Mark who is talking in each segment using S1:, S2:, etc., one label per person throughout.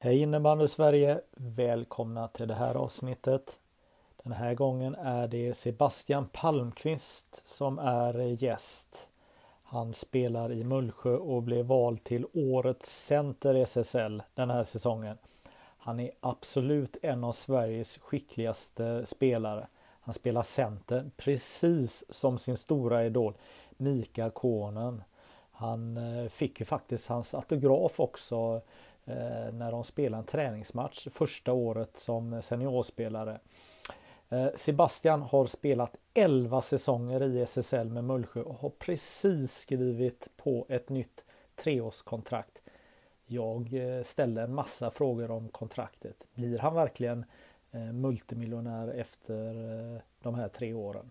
S1: Hej innebandy Sverige! Välkomna till det här avsnittet. Den här gången är det Sebastian Palmqvist som är gäst. Han spelar i Mullsjö och blev vald till Årets Center i SSL den här säsongen. Han är absolut en av Sveriges skickligaste spelare. Han spelar center precis som sin stora idol Mika Konen. Han eh, fick ju faktiskt hans autograf också Eh, när de spelade en träningsmatch första året som seniorspelare. Eh, Sebastian har spelat 11 säsonger i SSL med Mullsjö och har precis skrivit på ett nytt treårskontrakt. Jag eh, ställer en massa frågor om kontraktet. Blir han verkligen eh, multimiljonär efter eh, de här tre åren?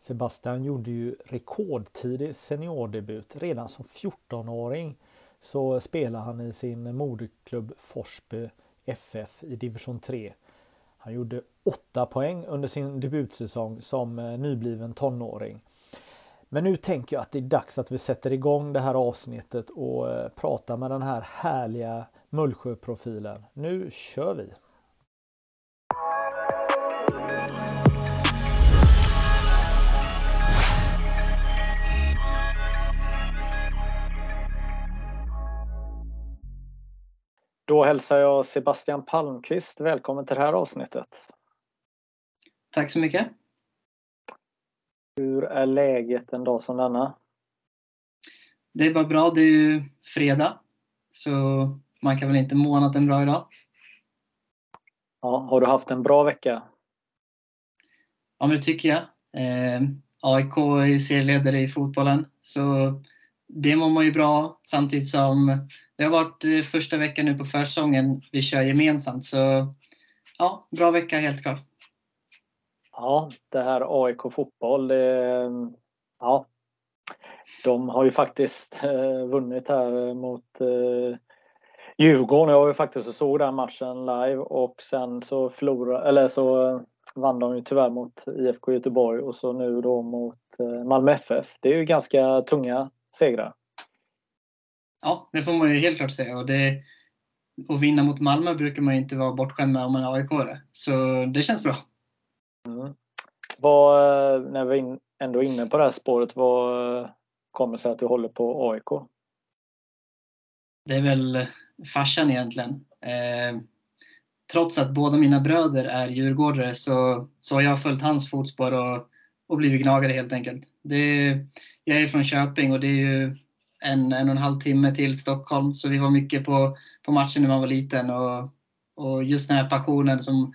S1: Sebastian gjorde ju rekordtidig seniordebut. Redan som 14-åring så spelade han i sin moderklubb Forsby FF i division 3 han gjorde 8 poäng under sin debutsäsong som eh, nybliven tonåring. Men nu tänker jag att det är dags att vi sätter igång det här avsnittet och eh, pratar med den här härliga Mullsjöprofilen. Nu kör vi! Då hälsar jag Sebastian Palmqvist välkommen till det här avsnittet.
S2: Tack så mycket.
S1: Hur är läget en dag som denna?
S2: Det är bara bra. Det är ju fredag. Så man kan väl inte må annat än bra idag.
S1: Ja, har du haft en bra vecka?
S2: Ja, men det tycker jag. Eh, AIK är serieledare i fotbollen. Så det mår man ju bra samtidigt som det har varit eh, första veckan nu på försäsongen vi kör gemensamt. Så ja, bra vecka helt klart.
S1: Ja, det här AIK fotboll, ja, de har ju faktiskt eh, vunnit här mot eh, Djurgården. Jag var ju faktiskt och såg den matchen live och sen så förlorade, eller så eh, vann de ju tyvärr mot IFK Göteborg och så nu då mot eh, Malmö FF. Det är ju ganska tunga segrar.
S2: Ja, det får man ju helt klart säga. Och det, att vinna mot Malmö brukar man ju inte vara bortskämd med om man är aik -are. Så det känns bra.
S1: Mm. Vad, när vi är ändå inne på det här spåret, vad kommer sig att du håller på AIK?
S2: Det är väl farsan egentligen. Eh, trots att båda mina bröder är djurgårdare så, så har jag följt hans fotspår och, och blivit gnagare helt enkelt. Det, jag är från Köping och det är ju en, en och en halv timme till Stockholm. Så vi var mycket på, på matchen när man var liten. Och, och just den här passionen som,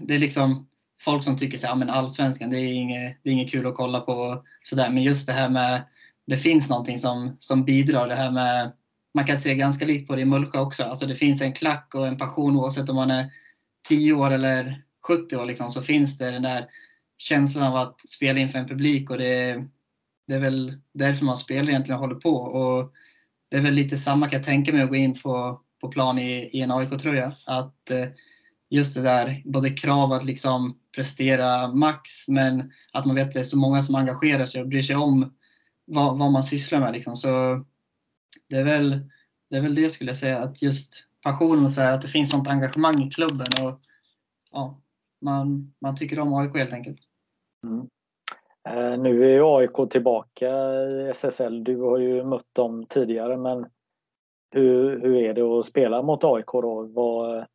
S2: det är liksom folk som tycker att ja, allsvenskan, det är, inget, det är inget kul att kolla på. Så där. Men just det här med, det finns någonting som, som bidrar. Det här med, man kan se ganska likt på det i Mullsjö också. Alltså det finns en klack och en passion oavsett om man är 10 år eller 70 år. Liksom, så finns det den där känslan av att spela inför en publik. och det det är väl därför man spelar egentligen och håller på. Och det är väl lite samma kan jag tänka mig att gå in på, på plan i, i en AIK-tröja. Att eh, just det där, både krav att liksom prestera max, men att man vet att det är så många som engagerar sig och bryr sig om vad, vad man sysslar med. Liksom. Så det är, väl, det är väl det skulle jag säga, att just passionen och så här, att det finns sånt engagemang i klubben. Och, ja, man, man tycker om AIK helt enkelt.
S1: Mm. Eh, nu är ju AIK tillbaka i SSL. Du har ju mött dem tidigare men hur, hur är det att spela mot AIK då? Vad,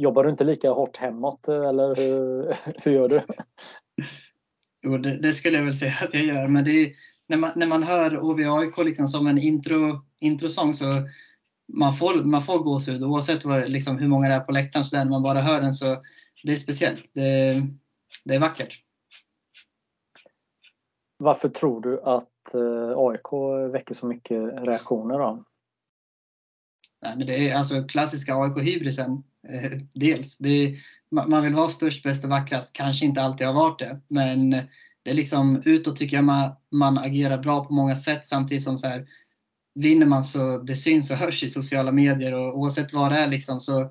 S1: jobbar du inte lika hårt hemåt eller hur, hur gör du?
S2: Jo, det, det, skulle jag väl säga att jag gör. Men det när, man, när man hör HV-AIK liksom som en intro, introsång så man får, man får gåshud oavsett vad, liksom, hur många det är på läktaren. Så där, när man bara hör den så det är speciellt. Det, det är vackert.
S1: Varför tror du att eh, AIK väcker så mycket reaktioner då?
S2: Nej, men det är alltså klassiska AIK-hybrisen. Eh, dels, det är, man vill vara störst, bäst och vackrast. Kanske inte alltid har varit det, men det är liksom utåt tycker jag man, man agerar bra på många sätt samtidigt som så här, vinner man så det syns och hörs i sociala medier och oavsett vad det är liksom så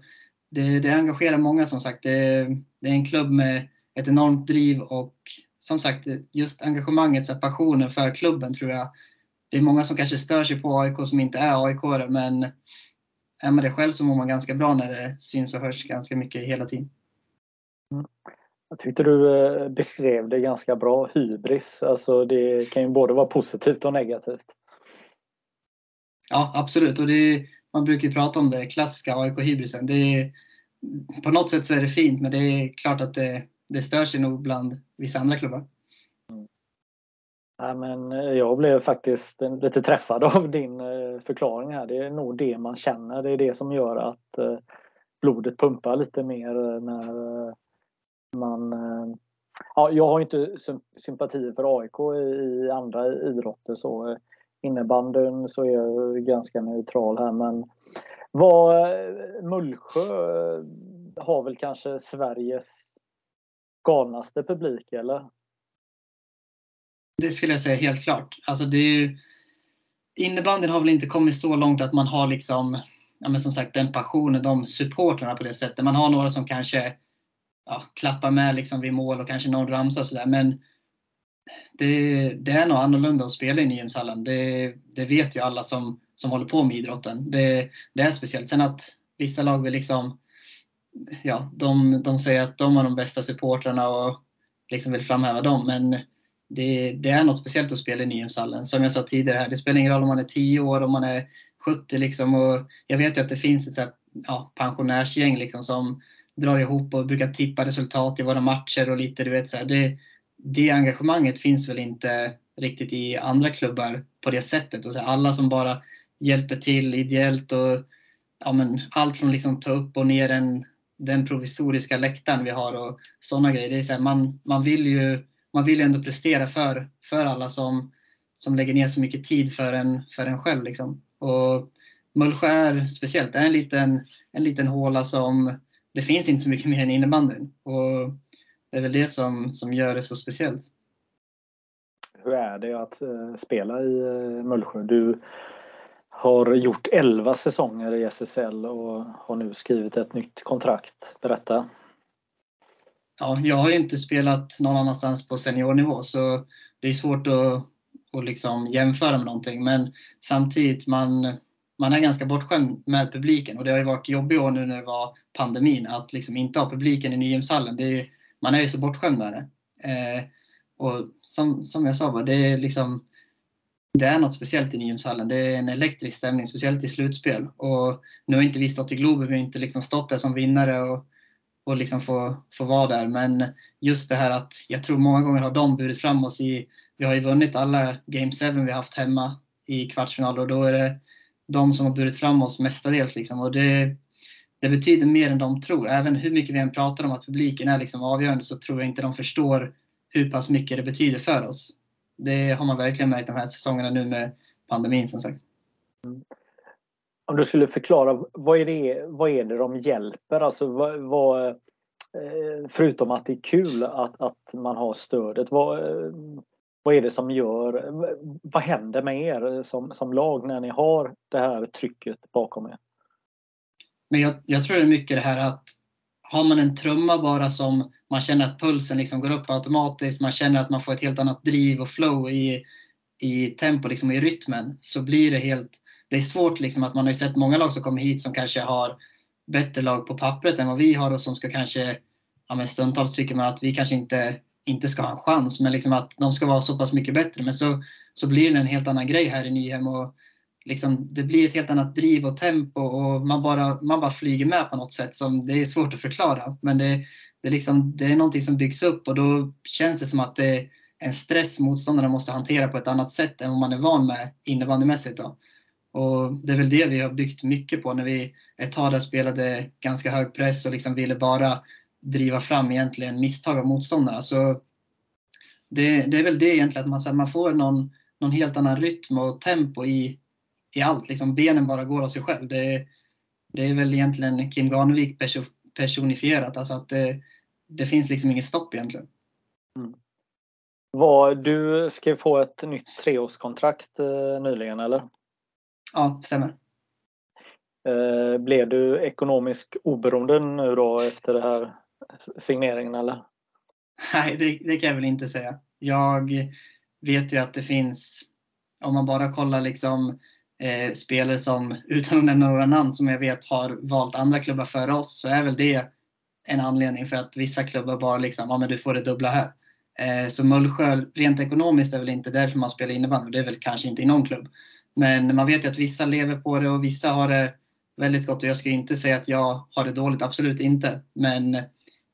S2: det, det engagerar många som sagt. Det, det, är en klubb med ett enormt driv och som sagt just engagemanget, så passionen för klubben tror jag. Det är många som kanske stör sig på AIK som inte är aik men är man det själv så mår man ganska bra när det syns och hörs ganska mycket hela tiden.
S1: Mm. Jag tyckte du eh, beskrev det ganska bra, hybris. Alltså det kan ju både vara positivt och negativt.
S2: Ja, absolut. Och det, man brukar ju prata om det klassiska AIK-hybrisen. på något sätt så är det fint, men det är klart att det, det stör sig nog bland vissa andra klubbar.
S1: Mm. Ja, men eh, jag blev faktiskt lite träffad av din eh, förklaring här. Det är nog det man känner. Det är det som gör att eh, blodet pumpar lite mer när man... Ja, jag har inte sympatier för AIK i andra idrotter så innebandyn så är jag ganska neutral här men vad Mullsjö har väl kanske Sveriges galnaste publik eller?
S2: Det skulle jag säga helt klart. Alltså det är ju, innebandyn har väl inte kommit så långt att man har liksom, ja men som sagt den passionen, de supportrarna på det sättet. Man har några som kanske ja, klappar med liksom vid mål och kanske någon ramsa sådär. Men det, det, är nog annorlunda att spela i Nyhemshallen. Det, det vet ju alla som, som håller på med idrotten. Det, det är speciellt. Sen att vissa lag vill liksom, ja, de, de säger att de har de bästa supportrarna och liksom vill framhäva dem. Men det, det är något speciellt att spela i Nyhemshallen. Som jag sa tidigare, här, det spelar ingen roll om man är 10 år, om man är 70 liksom. Och jag vet ju att det finns ett så här, ja, pensionärsgäng liksom som drar ihop och brukar tippa resultat i våra matcher och lite, du vet så här, det, det engagemanget finns väl inte riktigt i andra klubbar på det sättet. Och så alla som bara hjälper till ideellt och ja, men allt från liksom ta upp och ner en, den provisoriska läktaren vi har och sådana grejer. Det är så här, man, man, vill ju, man vill ju ändå prestera för, för alla som, som lägger ner så mycket tid för en, för en själv. Liksom. Och Mullsjö är speciellt. Det är en liten, en liten håla som det finns inte så mycket mer än innebandyn. Och det är väl det som, som gör det så speciellt.
S1: Hur är det att eh, spela i eh, Mullsjö? Du har gjort 11 säsonger i SSL och har nu skrivit ett nytt kontrakt. Berätta.
S2: Ja, jag har ju inte spelat någon annanstans på seniornivå så det är svårt att, att liksom jämföra med någonting. Men samtidigt, man, man är ganska bortskämd med publiken och det har ju varit jobbigt år nu när det var pandemin att liksom inte ha publiken i Nyhemshallen. Det är, man är ju så bortskämd med det. Eh, och som, som jag sa, det är liksom det är något speciellt i Nyhemshallen. Det är en elektrisk stämning, speciellt i slutspel. Och nu har inte vi stått i Globen, vi har inte liksom stått där som vinnare och, och liksom få, få vara där. Men just det här att jag tror många gånger har de burit fram oss i, vi har ju vunnit alla Game 7 vi har haft hemma i kvartsfinaler och då är det de som har burit fram oss mestadels. Liksom. Och det, det betyder mer än de tror. Även hur mycket vi än pratar om att publiken är liksom avgörande så tror jag inte de förstår hur pass mycket det betyder för oss. Det har man verkligen märkt de här säsongerna nu med pandemin som sagt. Mm.
S1: Om du skulle förklara, vad är det, vad är det de hjälper? Alltså, vad, vad, eh, förutom att det är kul att, att man har stödet, vad, vad är det som gör, vad händer med er som, som lag när ni har det här trycket bakom er?
S2: Men jag, jag tror det är mycket det här att har man en trumma bara som man känner att pulsen liksom går upp automatiskt, man känner att man får ett helt annat driv och flow i, i tempo, liksom i rytmen, så blir det helt... Det är svårt liksom att man har sett många lag som kommer hit som kanske har bättre lag på pappret än vad vi har och som ska kanske, ja men stundtals tycker man att vi kanske inte, inte ska ha en chans, men liksom att de ska vara så pass mycket bättre. Men så, så blir det en helt annan grej här i Nyhem och liksom, det blir ett helt annat driv och tempo och man bara, man bara flyger med på något sätt som det är svårt att förklara. Men det, det, är liksom, det är någonting som byggs upp och då känns det som att det är en stress motståndarna måste hantera på ett annat sätt än vad man är van med innebandymässigt. Då. Och det är väl det vi har byggt mycket på när vi ett tag där spelade ganska hög press och liksom ville bara driva fram egentligen misstag av motståndarna. Så det, det är väl det egentligen, att man, man får någon någon helt annan rytm och tempo i, i allt. Liksom benen bara går av sig själv. Det, det är väl egentligen Kim Garnevik personifierat. Alltså att det, det finns liksom inget stopp egentligen.
S1: Mm. Var, du skrev på ett nytt treårskontrakt eh, nyligen eller?
S2: Ja, det stämmer.
S1: Eh, blev du ekonomiskt oberoende nu då efter den här signeringen eller?
S2: Nej, det, det, kan jag väl inte säga. Jag vet ju att det finns, om man bara kollar liksom eh, spelare som, utan att nämna några namn, som jag vet har valt andra klubbar före oss, så är väl det en anledning för att vissa klubbar bara liksom, ja men du får det dubbla här. Eh, så Mullsjö, rent ekonomiskt är väl inte därför man spelar innebandy, det är väl kanske inte i någon klubb. Men man vet ju att vissa lever på det och vissa har det väldigt gott och jag ska inte säga att jag har det dåligt, absolut inte. Men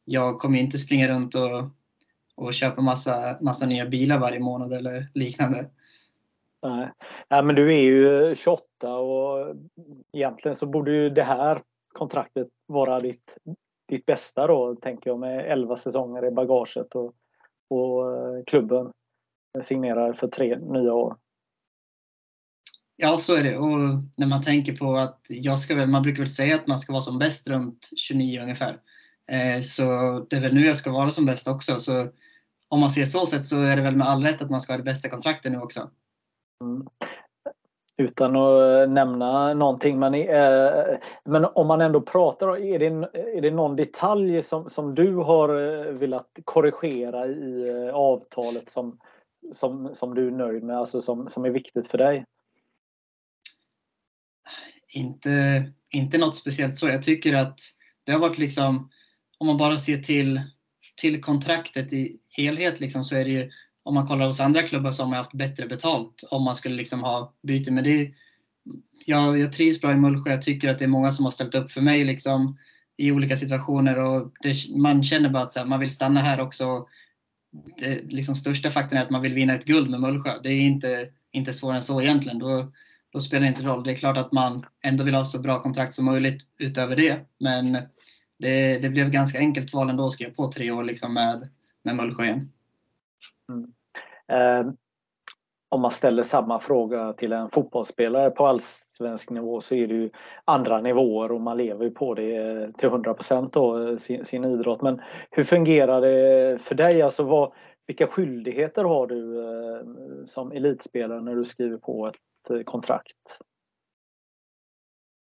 S2: jag kommer inte springa runt och, och köpa massa, massa nya bilar varje månad eller liknande.
S1: Nej. Nej, men du är ju 28 och egentligen så borde ju det här kontraktet vara ditt, ditt bästa då, tänker jag, med 11 säsonger i bagaget och, och eh, klubben signerar för tre nya år.
S2: Ja, så är det. Och när man tänker på att jag ska väl, man brukar väl säga att man ska vara som bäst runt 29 ungefär. Eh, så det är väl nu jag ska vara som bäst också. Så om man ser så sett så är det väl med all rätt att man ska ha det bästa kontraktet nu också.
S1: Mm. Utan att eh, nämna någonting, men, eh, men om man ändå pratar, är det, är det någon detalj som, som du har eh, velat korrigera i eh, avtalet som, som, som du är nöjd med, alltså som, som är viktigt för dig?
S2: Inte, inte något speciellt så. Jag tycker att det har varit liksom, om man bara ser till, till kontraktet i helhet liksom, så är det ju, om man kollar hos andra klubbar så har man haft bättre betalt om man skulle liksom ha byte. Men det, jag, jag trivs bra i Mullsjö. Jag tycker att det är många som har ställt upp för mig liksom, i olika situationer och det, man känner bara att här, man vill stanna här också. Det liksom, största faktorn är att man vill vinna ett guld med Mullsjö. Det är inte, inte svårare än så egentligen. Då, då spelar det inte roll. Det är klart att man ändå vill ha så bra kontrakt som möjligt utöver det. Men det, det blev ganska enkelt val ändå att skriva på tre år liksom med, med Mullsjö igen.
S1: Mm. Eh, om man ställer samma fråga till en fotbollsspelare på allsvensk nivå så är det ju andra nivåer och man lever ju på det till 100 procent sin, sin idrott. Men hur fungerar det för dig? Alltså vad, vilka skyldigheter har du eh, som elitspelare när du skriver på ett Eh, kontrakt?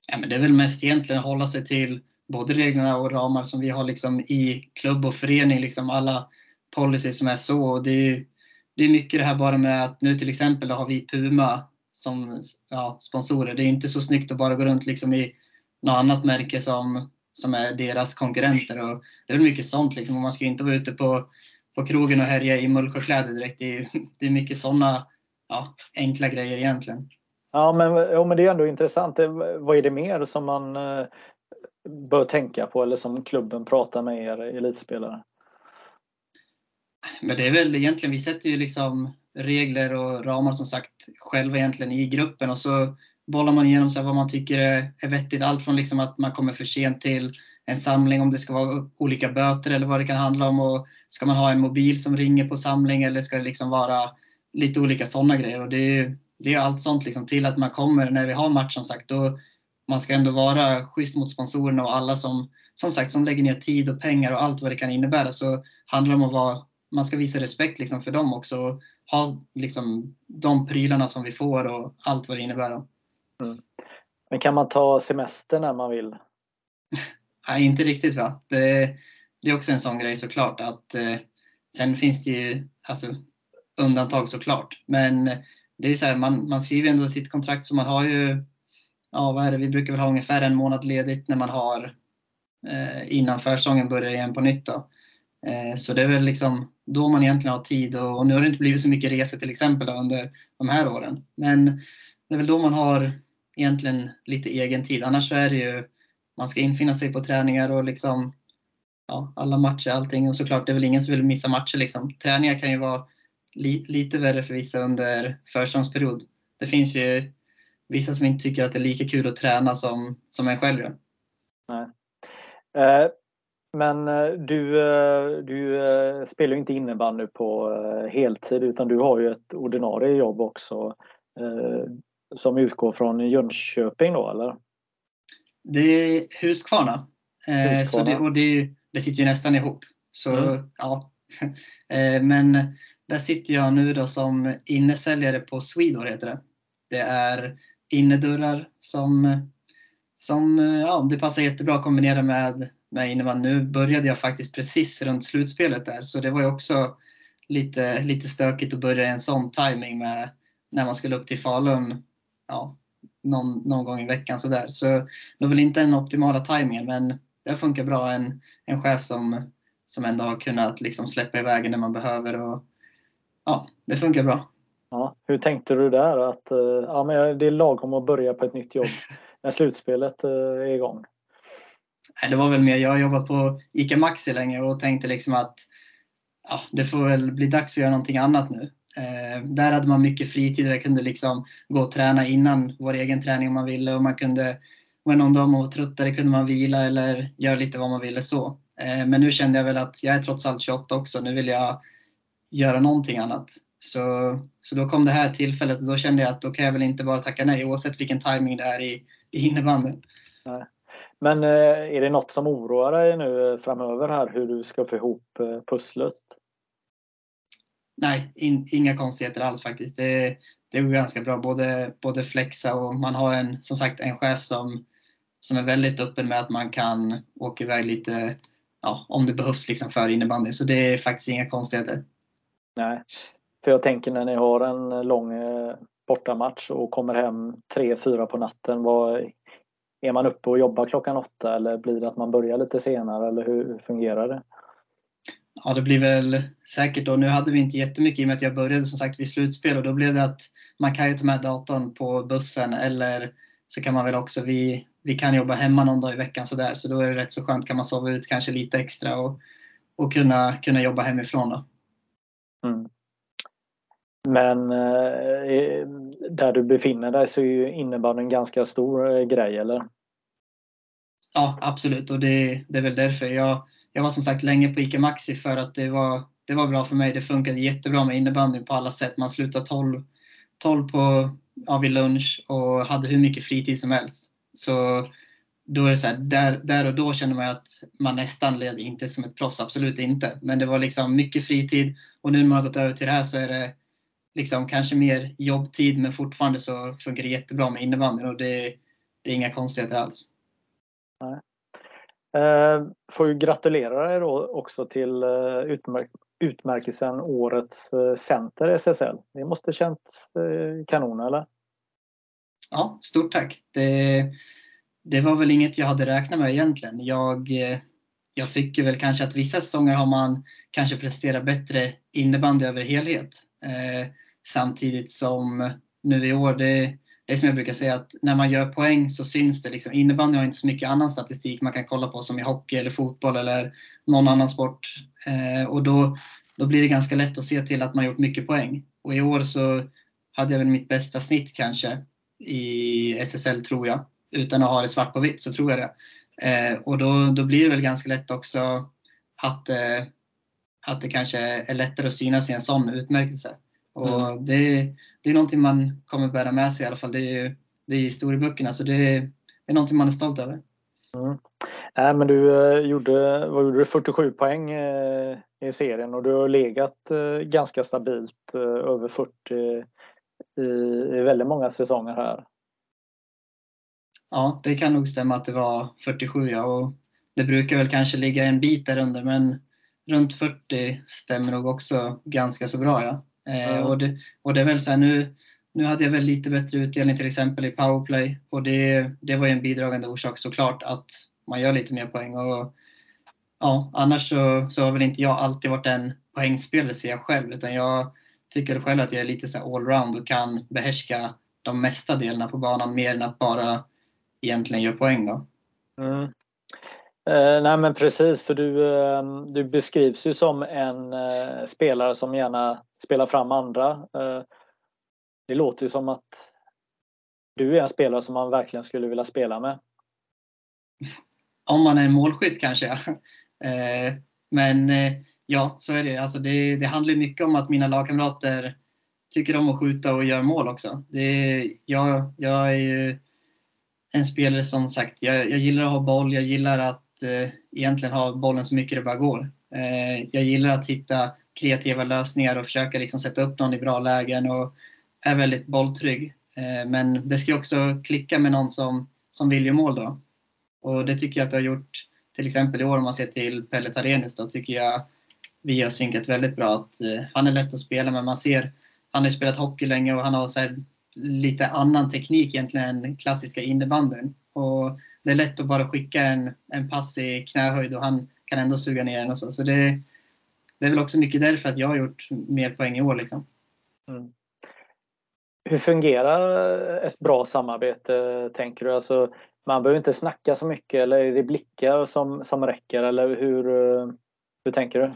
S2: Ja, men det är väl mest egentligen att hålla sig till både reglerna och ramar som vi har liksom i klubb och förening, liksom alla policy som är så. det är, det är mycket det här bara med att nu till exempel har vi Puma som ja, sponsorer. Det är inte så snyggt att bara gå runt liksom i något annat märke som, som är deras konkurrenter. Och det är väl mycket sånt. Liksom. Och man ska inte vara ute på, på krogen och härja i Mullsjökläder direkt. Det är, det är mycket sådana ja, enkla grejer egentligen.
S1: Ja men, ja, men det är ändå intressant. Vad är det mer som man eh, bör tänka på eller som klubben pratar med er elitspelare?
S2: Men det är väl egentligen, vi sätter ju liksom regler och ramar som sagt själva egentligen i gruppen och så bollar man igenom så vad man tycker är vettigt. Allt från liksom att man kommer för sent till en samling, om det ska vara olika böter eller vad det kan handla om. Och ska man ha en mobil som ringer på samling eller ska det liksom vara lite olika sådana grejer. Och det, är, det är allt sånt liksom till att man kommer när vi har match som sagt. Då, man ska ändå vara schysst mot sponsorerna och alla som, som sagt, som lägger ner tid och pengar och allt vad det kan innebära. Så handlar det om att vara, man ska visa respekt liksom för dem också. Och ha liksom de prylarna som vi får och allt vad det innebär. Mm.
S1: Men kan man ta semester när man vill?
S2: Nej, inte riktigt va. Det, det, är också en sån grej såklart att eh, sen finns det ju, alltså undantag såklart. Men det är så här, man, man skriver ändå sitt kontrakt så man har ju, ja vad är det, vi brukar väl ha ungefär en månad ledigt när man har eh, innan försäsongen börjar igen på nytt. Då. Eh, så det är väl liksom då man egentligen har tid och, och nu har det inte blivit så mycket resor till exempel då, under de här åren. Men det är väl då man har egentligen lite egen tid. Annars så är det ju, man ska infinna sig på träningar och liksom ja, alla matcher, allting. Och såklart, det är väl ingen som vill missa matcher liksom. Träningar kan ju vara li, lite värre för vissa under försäsongsperiod. Det finns ju vissa som inte tycker att det är lika kul att träna som, som en själv gör.
S1: Nej. Eh, men eh, du, eh, du eh, spelar ju inte innebandy på heltid utan du har ju ett ordinarie jobb också som utgår från Jönköping då eller?
S2: Det är Huskvarna. Huskvarna. Så det, och det, det sitter ju nästan ihop. Så mm. ja. Men där sitter jag nu då som innesäljare på Swedor heter det. Det är innedörrar som, som ja, det passar jättebra att kombinera med med innebandy. Nu började jag faktiskt precis runt slutspelet där, så det var ju också lite, lite stökigt att börja i en sån timing med när man skulle upp till Falun ja, någon, någon gång i veckan. Så, där. så det var väl inte den optimala timingen, men det funkar bra. En, en chef som, som ändå har kunnat liksom släppa iväg när man behöver. Och, ja, det funkar bra.
S1: Ja, hur tänkte du där? Att eh, ja, men det är lagom att börja på ett nytt jobb när slutspelet eh, är igång?
S2: Det var väl mer, jag har jobbat på ICA Maxi länge och tänkte liksom att ja, det får väl bli dags att göra någonting annat nu. Eh, där hade man mycket fritid och jag kunde liksom gå och träna innan vår egen träning om man ville och man kunde, var någon dag man var tröttare kunde man vila eller göra lite vad man ville så. Eh, men nu kände jag väl att jag är trots allt 28 också, nu vill jag göra någonting annat. Så, så då kom det här tillfället och då kände jag att då kan jag väl inte bara tacka nej oavsett vilken timing det är i, i innebandyn.
S1: Men eh, är det något som oroar dig nu framöver här hur du ska få ihop eh, pusslet?
S2: Nej, in, inga konstigheter alls faktiskt. Det, det går ganska bra, både, både flexa och man har en, som sagt en chef som, som är väldigt öppen med att man kan åka iväg lite ja, om det behövs liksom för innebandy. Så det är faktiskt inga konstigheter.
S1: Nej, för jag tänker när ni har en lång eh, bortamatch och kommer hem 3-4 på natten. Vad, är man uppe och jobbar klockan åtta eller blir det att man börjar lite senare eller hur fungerar det?
S2: Ja, det blir väl säkert då. Nu hade vi inte jättemycket i och med att jag började som sagt vid slutspel och då blev det att man kan ju ta med datorn på bussen eller så kan man väl också, vi, vi kan jobba hemma någon dag i veckan sådär så då är det rätt så skönt kan man sova ut kanske lite extra och, och kunna, kunna jobba hemifrån då. Mm.
S1: Men eh, där du befinner dig så är ju innebandyn en ganska stor eh, grej, eller?
S2: Ja, absolut. Och det, det är väl därför. Jag, jag var som sagt länge på ICA Maxi för att det var, det var bra för mig. Det funkade jättebra med innebandyn på alla sätt. Man slutade 12, 12 på, ja, vid lunch och hade hur mycket fritid som helst. Så då är det så här, där, där och då kände man att man nästan led, inte som ett proffs, absolut inte. Men det var liksom mycket fritid och nu när man har gått över till det här så är det liksom kanske mer jobbtid men fortfarande så funkar det jättebra med innebandyn och det, det är inga konstigheter alls.
S1: Nej. Eh, får ju gratulera dig då också till eh, utmärk utmärkelsen Årets eh, Center SSL. Det måste känts eh, kanon eller?
S2: Ja, stort tack. Det, det var väl inget jag hade räknat med egentligen. Jag, jag tycker väl kanske att vissa säsonger har man kanske presterat bättre innebandy över helhet. Eh, samtidigt som nu i år, det, det är som jag brukar säga att när man gör poäng så syns det. Liksom, innebandy har inte så mycket annan statistik man kan kolla på som i hockey eller fotboll eller någon annan sport. Eh, och då, då blir det ganska lätt att se till att man gjort mycket poäng. Och i år så hade jag väl mitt bästa snitt kanske i SSL tror jag. Utan att ha det svart på vitt så tror jag det. Eh, och då, då blir det väl ganska lätt också att, eh, att det kanske är lättare att synas i en sån utmärkelse. Och mm. det, det är någonting man kommer bära med sig i alla fall. Det är, det är historieböckerna så det är, det är någonting man är stolt över.
S1: Mm. Äh, men du eh, gjorde, vad gjorde du, 47 poäng eh, i serien och du har legat eh, ganska stabilt över 40 i, i väldigt många säsonger här.
S2: Ja, det kan nog stämma att det var 47 ja. Och det brukar väl kanske ligga en bit där under men runt 40 stämmer nog också ganska så bra ja. Mm. Och, det, och det är väl så här, nu, nu hade jag väl lite bättre utdelning till exempel i powerplay och det, det var ju en bidragande orsak såklart att man gör lite mer poäng. Och, ja, annars så, så har väl inte jag alltid varit en poängspelare ser jag själv utan jag tycker själv att jag är lite så allround och kan behärska de mesta delarna på banan mer än att bara egentligen göra poäng. Då. Mm.
S1: Eh, nej men precis, för du, eh, du beskrivs ju som en eh, spelare som gärna spelar fram andra. Eh, det låter ju som att du är en spelare som man verkligen skulle vilja spela med.
S2: Om man är en målskytt kanske. Eh, men eh, ja, så är det. Alltså det. Det handlar mycket om att mina lagkamrater tycker om att skjuta och göra mål också. Det, jag, jag är ju en spelare som sagt, jag, jag gillar att ha boll, jag gillar att eh, egentligen ha bollen så mycket det bara går. Eh, jag gillar att hitta kreativa lösningar och försöka liksom sätta upp någon i bra lägen och är väldigt bolltrygg. Eh, men det ska också klicka med någon som, som vill göra mål då. Och det tycker jag att det har gjort till exempel i år om man ser till Pelle Tarenius då tycker jag vi har synkat väldigt bra. Att, eh, han är lätt att spela men man ser, han har spelat hockey länge och han har så här, lite annan teknik egentligen än klassiska innebandyn. Och det är lätt att bara skicka en, en pass i knähöjd och han kan ändå suga ner den och så. Så det, det är väl också mycket därför att jag har gjort mer poäng i år. Liksom. Mm.
S1: Hur fungerar ett bra samarbete tänker du? Alltså, man behöver inte snacka så mycket eller är det blickar som, som räcker eller hur, hur tänker du?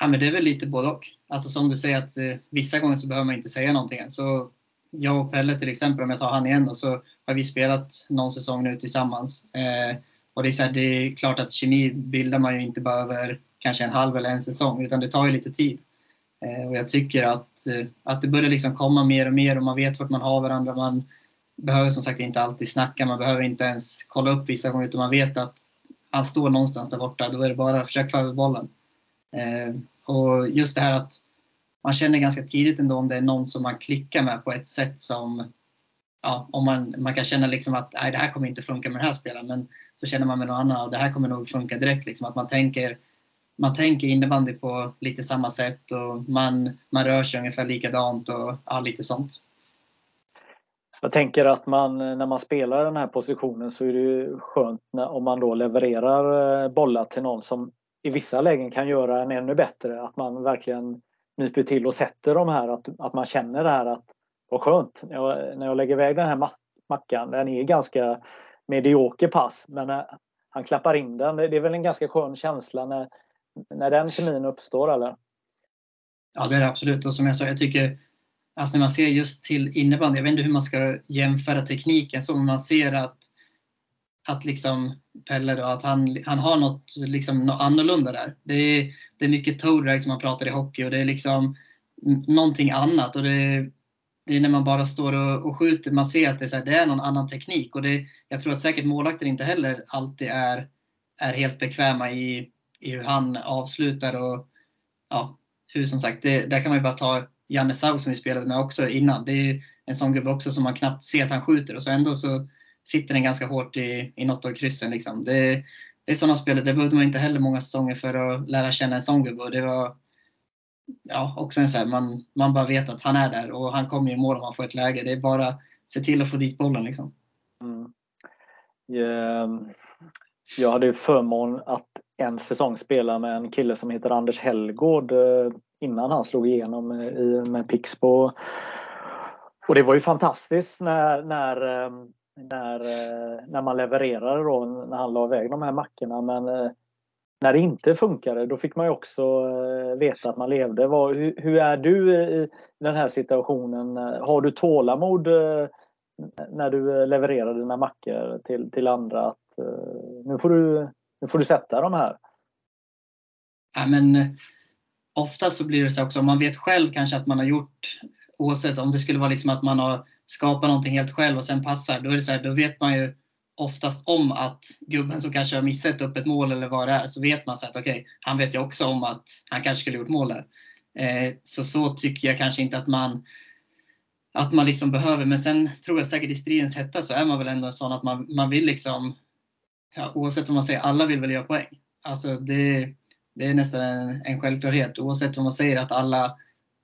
S2: Ja, men det är väl lite både och. Alltså som du säger att eh, vissa gånger så behöver man inte säga någonting. Så jag och Pelle till exempel, om jag tar han igen då, så har vi spelat någon säsong nu tillsammans. Eh, och det är, så här, det är klart att kemi bildar man ju inte bara över kanske en halv eller en säsong, utan det tar ju lite tid. Eh, och jag tycker att, eh, att det börjar liksom komma mer och mer och man vet vart man har varandra. Man behöver som sagt inte alltid snacka, man behöver inte ens kolla upp vissa gånger, utan man vet att han står någonstans där borta. Då är det bara att försöka få över bollen. Eh, och just det här att man känner ganska tidigt ändå om det är någon som man klickar med på ett sätt som ja, om man, man kan känna liksom att nej, det här kommer inte funka med den här spelaren. Men så känner man med någon annan och det här kommer nog funka direkt. Liksom, att man tänker, man tänker innebandy på lite samma sätt och man, man rör sig ungefär likadant och ja, lite sånt.
S1: Jag tänker att man när man spelar den här positionen så är det skönt när, om man då levererar eh, bollar till någon som i vissa lägen kan göra en ännu bättre. Att man verkligen nyper till och sätter de här, att, att man känner det här att vad skönt, jag, när jag lägger iväg den här mackan, den är ganska medioker pass, men eh, han klappar in den, det är väl en ganska skön känsla när, när den kemin uppstår eller?
S2: Ja det är det absolut och som jag sa, jag tycker Alltså när man ser just till innebandy, jag vet inte hur man ska jämföra tekniken så, man ser att att liksom Pelle då, att han, han har något, liksom, något annorlunda där. Det är, det är mycket toe drag som man pratar i hockey och det är liksom någonting annat. Och det, det är när man bara står och, och skjuter, man ser att det är, så här, det är någon annan teknik. Och det, jag tror att säkert målvakten inte heller alltid är, är helt bekväma i, i hur han avslutar. och ja, hur som sagt, det, där kan man ju bara ta Janne Sau som vi spelade med också innan. Det är en sån gubbe också som man knappt ser att han skjuter och så ändå så sitter den ganska hårt i, i något av kryssen. Liksom. Det, det är sådana spelare, det behövde man inte heller många säsonger för att lära känna en sån gubbe. Det var ja, också en så här, man, man bara vet att han är där och han kommer i mål om han får ett läge. Det är bara se till att få dit bollen. Liksom. Mm.
S1: Ehm, jag hade ju förmån att en säsong spela med en kille som heter Anders Hellgård eh, innan han slog igenom eh, med Pixbo. Och det var ju fantastiskt när, när ehm, när, eh, när man levererade då, när han la iväg de här mackorna. Men eh, när det inte funkade, då fick man ju också eh, veta att man levde. hur, hur är du i den här situationen? Har du tålamod när du levererar dina mackor till, till andra? Att, nu, får du, nu får du sätta de här.
S2: Ja, men, oftast så blir det så också, om man vet själv kanske att man har gjort, oavsett om det skulle vara liksom att man har skapa någonting helt själv och sen passar, då, är det så här, då vet man ju oftast om att gubben som kanske har missat upp ett mål eller vad det är, så vet man så att okej, okay, han vet ju också om att han kanske skulle gjort mål där. Eh, så så tycker jag kanske inte att man att man liksom behöver, men sen tror jag säkert i stridens hetta så är man väl ändå en sån att man, man vill liksom, ja, oavsett vad man säger, alla vill väl göra poäng. Alltså det, det är nästan en, en självklarhet. Oavsett vad man säger att alla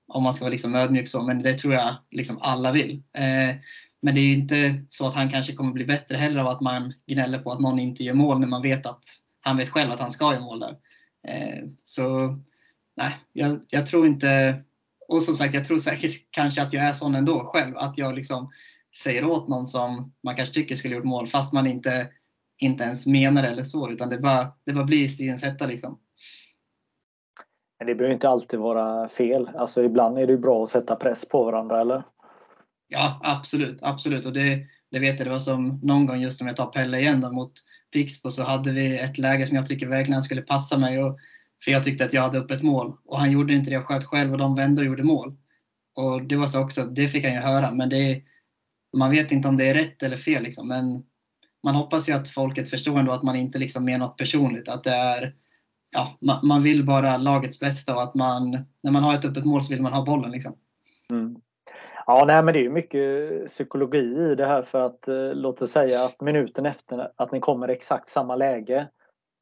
S2: om man ska vara liksom ödmjuk så, men det tror jag liksom alla vill. Eh, men det är ju inte så att han kanske kommer bli bättre heller av att man gnäller på att någon inte gör mål när man vet att han vet själv att han ska göra mål där. Eh, så nej, jag, jag, tror inte, och som sagt jag tror säkert kanske att jag är sån ändå själv, att jag liksom säger åt någon som man kanske tycker skulle gjort mål fast man inte, inte ens menar det eller så, utan det bara, det bara blir stridens hetta liksom.
S1: Men det behöver inte alltid vara fel. Alltså ibland är det bra att sätta press på varandra, eller?
S2: Ja, absolut. absolut. Och det, det vet jag, det var som någon gång just om jag tar Pelle igen då, mot Pixbo så hade vi ett läge som jag tycker verkligen skulle passa mig. Och, för jag tyckte att jag hade upp ett mål och han gjorde inte det jag sköt själv och de vände och gjorde mål. Och det var så också, det fick han ju höra men det, man vet inte om det är rätt eller fel liksom. Men man hoppas ju att folket förstår ändå att man inte liksom menar något personligt. Att det är, ja, man, man vill bara lagets bästa och att man, när man har ett öppet mål så vill man ha bollen liksom.
S1: Mm. Ja, nej, men det är mycket psykologi i det här för att eh, låt oss säga att minuten efter att ni kommer i exakt samma läge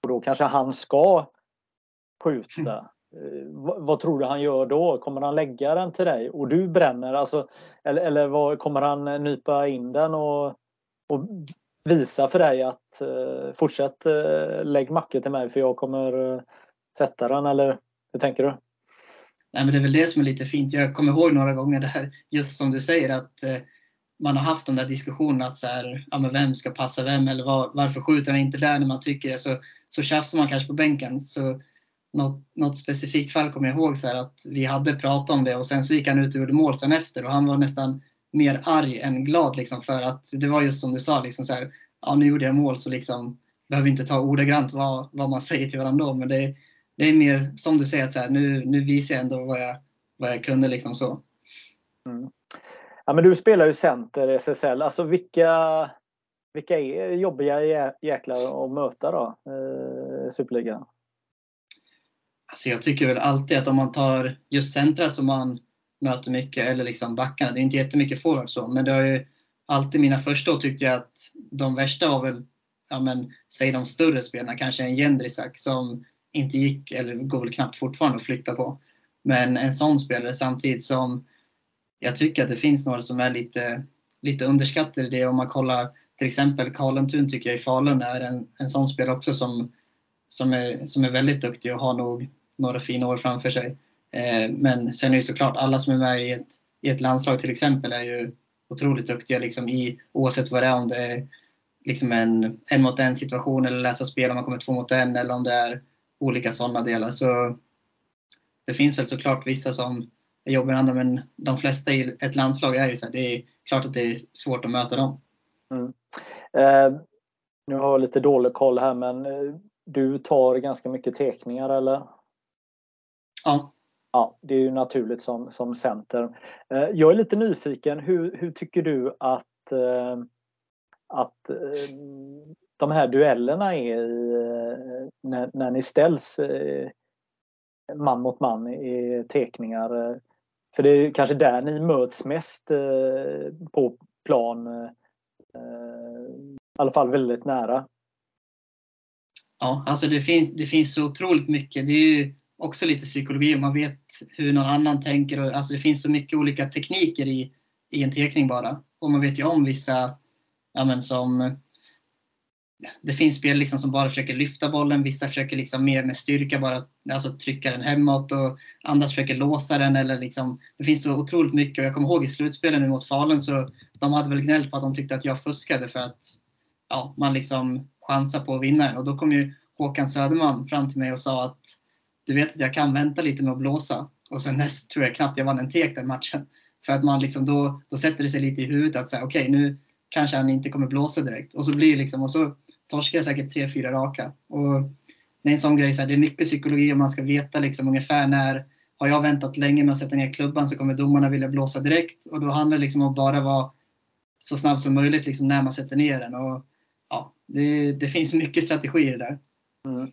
S1: och då kanske han ska skjuta. Eh, vad, vad, tror du han gör då? Kommer han lägga den till dig och du bränner? Alltså, eller eller vad, kommer han nypa in den och, och visa för dig att eh, fortsätt eh, lägg mackor till mig för jag kommer eh, sätta den eller hur tänker du?
S2: Nej, men det är väl det som är lite fint. Jag kommer ihåg några gånger där, just som du säger, att eh, man har haft de där diskussionerna att så här, ja, men vem ska passa vem eller var, varför skjuter han inte där när man tycker det? Så, så tjafsar man kanske på bänken. Så något, något specifikt fall kommer jag ihåg så här, att vi hade pratat om det och sen så gick han ut och gjorde mål sen efter och han var nästan mer arg än glad liksom för att det var just som du sa, liksom så här, ja nu gjorde jag mål så liksom behöver inte ta ordagrant vad, vad man säger till varandra då, men det, det är mer som du säger, att så här, nu, nu visar jag ändå vad jag, vad jag kunde. Liksom så.
S1: Mm. Ja, men du spelar ju center i SSL. Alltså vilka, vilka är jobbiga jäklar att möta då, eh, Superligan?
S2: Alltså jag tycker väl alltid att om man tar just centra som man möter mycket, eller liksom backarna, det är inte jättemycket forwards så, men det har ju alltid mina första år tyckte jag att de värsta var väl, ja men, säg de större spelarna, kanske en Jendrisak som inte gick, eller går väl knappt fortfarande att flytta på. Men en sån spelare samtidigt som jag tycker att det finns några som är lite, lite underskattade i det. Om man kollar till exempel Karlentun tycker jag i Falun är en, en sån spelare också som, som, är, som är väldigt duktig och har nog några fina år framför sig. Eh, men sen är det såklart alla som är med i ett, i ett landslag till exempel är ju otroligt duktiga liksom i, oavsett vad det är. Om det är liksom en en mot en situation eller läsa spel om man kommer två mot en eller om det är olika sådana delar. Så det finns väl såklart vissa som är jobbigare än andra men de flesta i ett landslag är ju så här, det är klart att det är svårt att möta dem.
S1: Mm. Eh, nu har jag lite dålig koll här men eh, du tar ganska mycket teckningar eller?
S2: Ja.
S1: Ja, det är ju naturligt som, som center. Eh, jag är lite nyfiken, hur, hur tycker du att, eh, att eh, de här duellerna är när, när ni ställs man mot man i teckningar. För det är kanske där ni möts mest på plan. I alla fall väldigt nära.
S2: Ja, alltså det finns, det finns så otroligt mycket. Det är ju också lite psykologi och man vet hur någon annan tänker. Och, alltså det finns så mycket olika tekniker i, i en teckning bara. Och man vet ju om vissa, ja men som det finns spel liksom som bara försöker lyfta bollen, vissa försöker liksom mer med styrka bara alltså trycka den hemåt och andra försöker låsa den. Eller liksom, det finns så otroligt mycket. Och jag kommer ihåg i slutspelen mot Falun så de hade väl gnällt på att de tyckte att jag fuskade för att ja, man liksom chansar på att vinna den. Och då kom ju Håkan Söderman fram till mig och sa att du vet att jag kan vänta lite med att blåsa. Och sen näst tror jag knappt jag vann en tek den matchen. För att man liksom då, då sätter det sig lite i huvudet att säga okej okay, nu kanske han inte kommer blåsa direkt. Och så blir det liksom, och så torskar jag säkert tre, fyra raka. Och det är en sån grej, så här, det är mycket psykologi och man ska veta liksom ungefär när har jag väntat länge med att sätta ner klubban så kommer domarna vilja blåsa direkt. Och då handlar det liksom om att bara vara så snabb som möjligt liksom när man sätter ner den. Och, ja, det, det finns mycket strategier där.
S1: Mm.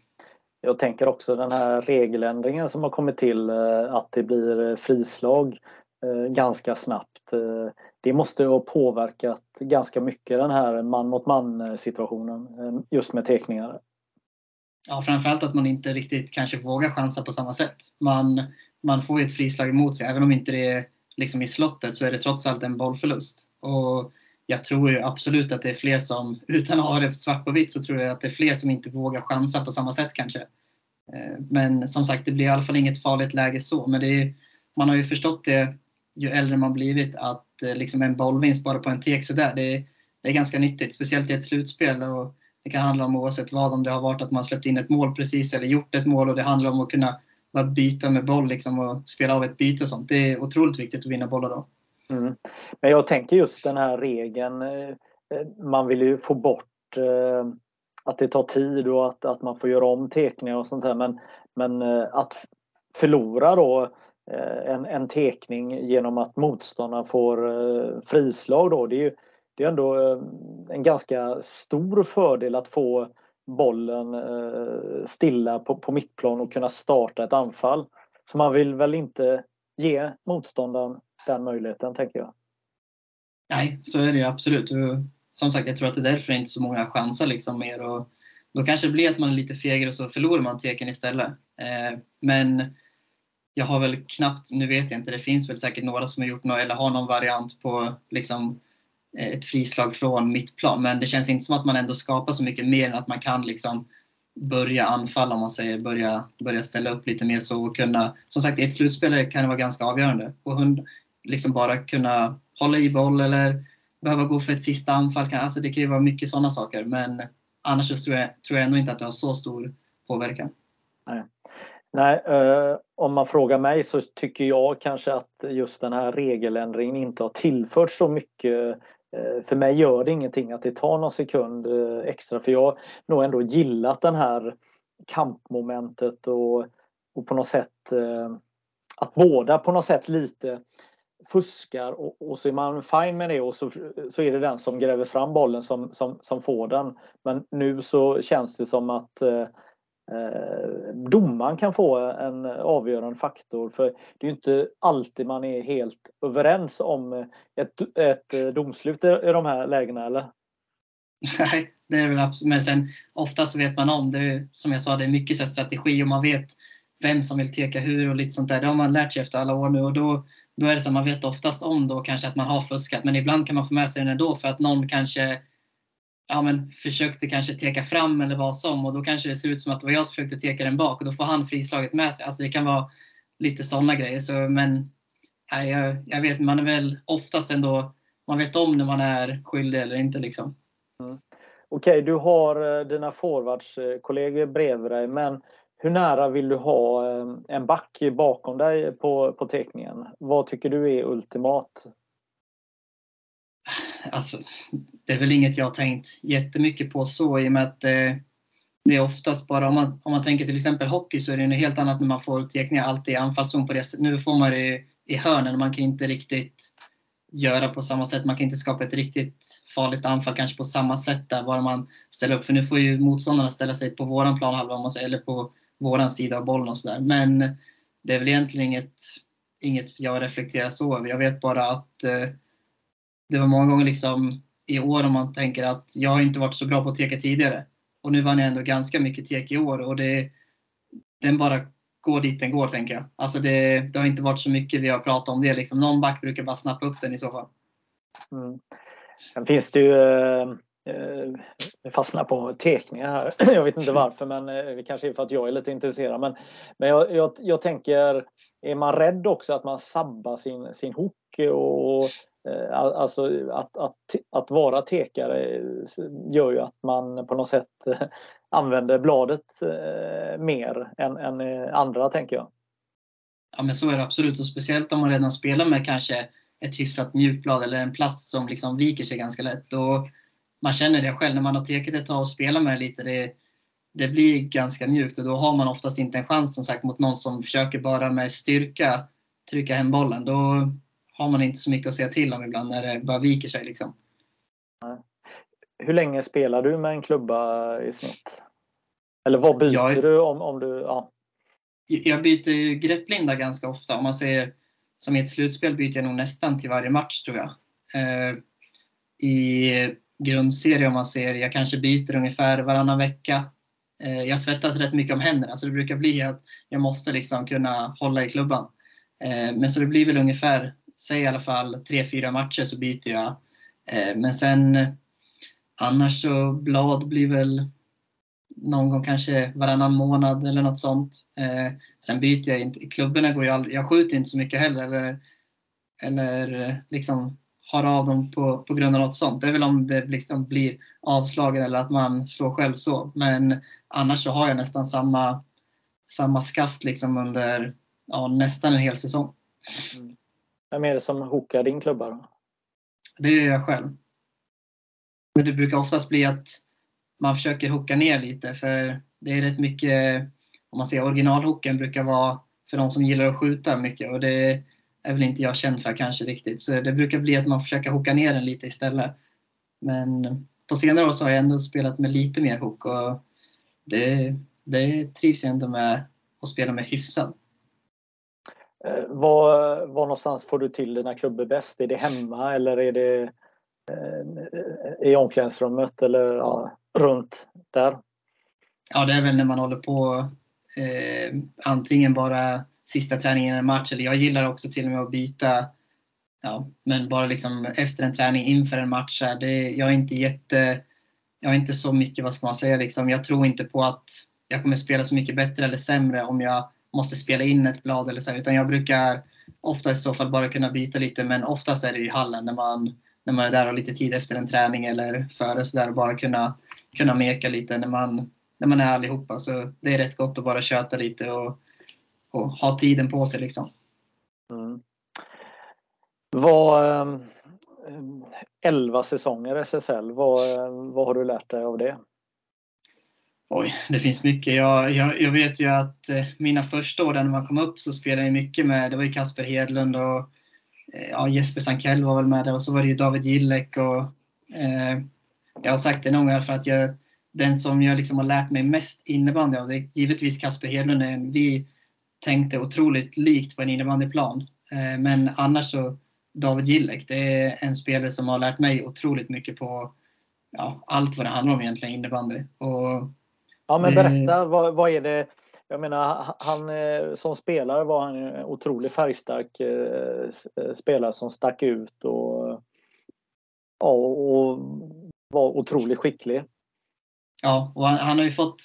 S1: Jag tänker också den här regeländringen som har kommit till eh, att det blir eh, frislag eh, ganska snabbt. Det måste ha påverkat ganska mycket den här man mot man situationen just med teckningar.
S2: Ja, framförallt att man inte riktigt kanske vågar chansa på samma sätt. Man, man får ju ett frislag emot sig, även om inte det är liksom i slottet så är det trots allt en bollförlust. Och jag tror ju absolut att det är fler som, utan att ha det svart på vitt, så tror jag att det är fler som inte vågar chansa på samma sätt kanske. Eh, men som sagt, det blir i alla fall inget farligt läge så. Men det är, man har ju förstått det ju äldre man blivit att eh, liksom en bollvinst bara på en tek sådär, det, det är ganska nyttigt. Speciellt i ett slutspel. Och det kan handla om oavsett vad, om det har varit att man släppt in ett mål precis eller gjort ett mål och det handlar om att kunna bara byta med boll liksom och spela av ett byte och sånt. Det är otroligt viktigt att vinna bollar då.
S1: Mm. Men jag tänker just den här regeln. Eh, eh, man vill ju få bort eh, att det tar tid och att, att man får göra om tekningar och sånt där. Men, men att förlora då en, en tekning genom att motståndaren får frislag då, det är ju det är ändå en ganska stor fördel att få bollen stilla på, på mittplan och kunna starta ett anfall. Så man vill väl inte ge motståndaren den möjligheten, tänker jag.
S2: Nej, så är det ju absolut. Som sagt, jag tror att det är därför det inte så många chanser liksom mer. Och då kanske det blir att man är lite fegare och så förlorar man teken istället. Eh, men jag har väl knappt, nu vet jag inte, det finns väl säkert några som har gjort något eller har någon variant på liksom eh, ett frislag från mittplan. Men det känns inte som att man ändå skapar så mycket mer än att man kan liksom börja anfalla om man säger, börja, börja ställa upp lite mer så och kunna, som sagt i ett slutspel kan det vara ganska avgörande. Och liksom bara kunna hålla i boll eller behöva gå för ett sista anfall. Alltså det kan ju vara mycket sådana saker men annars så tror jag, tror jag ändå inte att det har så stor påverkan.
S1: Nej. Nej, eh, om man frågar mig så tycker jag kanske att just den här regeländringen inte har tillfört så mycket Eh, för mig gör det ingenting att det tar någon sekund eh, extra för jag har nog ändå gillat den här kampmomentet och, och på något sätt eh, att båda på något sätt lite fuskar och, och, så är man fine med det och så, så är det den som gräver fram bollen som, som, som får den. Men nu så känns det som att eh, eh domaren kan få en avgörande faktor. För det är inte alltid man är helt överens om ett, ett domslut i de här lägena, eller?
S2: Nej, det är väl absolut. Men sen ofta så vet man om det. Som jag sa, det är mycket så strategi och man vet vem som vill teka hur och lite sånt där. Det har man lärt sig efter alla år nu och då, då är det så man vet oftast om då kanske att man har fuskat. Men ibland kan man få med sig den ändå för att någon kanske ja, men, försökte kanske teka fram eller vad som och då kanske det ser ut som att det var jag som försökte teka den bak och då får han frislaget med sig. Alltså det kan vara lite sådana grejer. Så, men nej, jag, jag vet, man är väl oftast ändå, man vet om när man är skyldig eller inte. Liksom.
S1: Mm. Okej, okay, du har eh, dina forwardskollegor eh, bredvid dig, men hur nära vill du ha eh, en back bakom dig på, på teckningen? Vad tycker du är ultimat?
S2: alltså, det är väl inget jag har tänkt jättemycket på så i och med att eh, det är oftast bara, om man, om man tänker till exempel hockey så är det något helt annat när man får teckningar alltid i anfallszon på det. Nu får man det i hörnen, och man kan inte riktigt göra på samma sätt. Man kan inte skapa ett riktigt farligt anfall kanske på samma sätt där, bara man ställer upp. För nu får ju motståndarna ställa sig på våran planhalva, om man säger, eller på våran sida av bollen och sådär. Men det är väl egentligen inget, inget jag reflekterar så över. Jag vet bara att eh, det var många gånger liksom i år om man tänker att jag har inte varit så bra på att teka tidigare. Och nu vann jag ändå ganska mycket tek i år och det, den bara går dit den går tänker jag. Alltså det, det har inte varit så mycket vi har pratat om det. Liksom, någon back brukar bara snappa upp den i så fall.
S1: Mm. Sen finns det ju eh, eh, fastnar på tekningar här. Jag vet inte varför, men eh, det kanske är för att jag är lite intresserad. Men, men jag, jag, jag tänker, är man rädd också att man sabbar sin, sin hook och eh, alltså att, att, att vara tekare gör ju att man på något sätt eh, använder bladet mer än, än andra tänker jag.
S2: Ja men så är det absolut och speciellt om man redan spelar med kanske ett hyfsat mjukblad eller en plast som liksom viker sig ganska lätt. Och man känner det själv när man har tekat ett tag och spelar med det lite. Det, det blir ganska mjukt och då har man oftast inte en chans som sagt mot någon som försöker bara med styrka trycka hem bollen. Då, har man inte så mycket att säga till om ibland när det bara viker sig. Liksom.
S1: Hur länge spelar du med en klubba i snitt? Eller vad byter jag, du om, om du... Ja.
S2: Jag byter grepplinda ganska ofta. Om man säger som i ett slutspel byter jag nog nästan till varje match tror jag. Eh, I grundserie om man ser, jag kanske byter ungefär varannan vecka. Eh, jag svettas rätt mycket om händerna så det brukar bli att jag måste liksom kunna hålla i klubban. Eh, men så det blir väl ungefär säg i alla fall tre, fyra matcher så byter jag. Eh, men sen annars så blad blir väl någon gång kanske varannan månad eller något sånt. Sen byter jag inte. Klubborna går ju aldrig, jag skjuter inte så mycket heller eller, eller liksom har av dem på, på grund av något sånt. Det är väl om det liksom blir avslagen eller att man slår själv så. Men annars så har jag nästan samma, samma skaft liksom under ja, nästan en hel säsong. Mm.
S1: Vem är det som hookar din klubba? Då?
S2: Det är jag själv. Men det brukar oftast bli att man försöker hooka ner lite för det är rätt mycket, om man ser originalhooken brukar vara för de som gillar att skjuta mycket och det är väl inte jag känd för kanske riktigt. Så det brukar bli att man försöker hooka ner den lite istället. Men på senare år så har jag ändå spelat med lite mer hook och det, det trivs jag ändå med att spela med hyfsat.
S1: Eh, var, var någonstans får du till dina klubbor bäst? Är det hemma eller är det eh, i omklädningsrummet eller ja, runt där?
S2: Ja, det är väl när man håller på eh, antingen bara sista träningen i en match eller jag gillar också till och med att byta ja, men bara liksom efter en träning inför en match. Här, det, jag är inte jätte, jag är inte så mycket, vad ska man säga, liksom, jag tror inte på att jag kommer spela så mycket bättre eller sämre om jag måste spela in ett blad eller så, utan jag brukar ofta i så fall bara kunna byta lite, men oftast är det i hallen när man, när man är där och har lite tid efter en träning eller före så där och bara kunna, kunna meka lite när man, när man är allihopa. Så det är rätt gott att bara köta lite och, och ha tiden på sig liksom. Mm.
S1: Vad, 11 ehm, säsonger SSL, vad, vad har du lärt dig av det?
S2: Oj, det finns mycket. Jag, jag, jag vet ju att eh, mina första år när man kom upp så spelade jag mycket med, det var ju Kasper Hedlund och eh, ja, Jesper Sankell var väl med där och så var det ju David Gillek och eh, jag har sagt det någon gång för att jag, den som jag liksom har lärt mig mest innebandy av det är givetvis Kasper Hedlund. Vi tänkte otroligt likt på en innebandyplan. Eh, men annars så David Gillek, det är en spelare som har lärt mig otroligt mycket på ja, allt vad det handlar om egentligen, innebandy. Och
S1: Ja, men berätta, vad, vad är det? Jag menar, han eh, som spelare var han en otroligt färgstark eh, eh, spelare som stack ut och, ja, och var otroligt skicklig.
S2: Ja, och han, han, har ju fått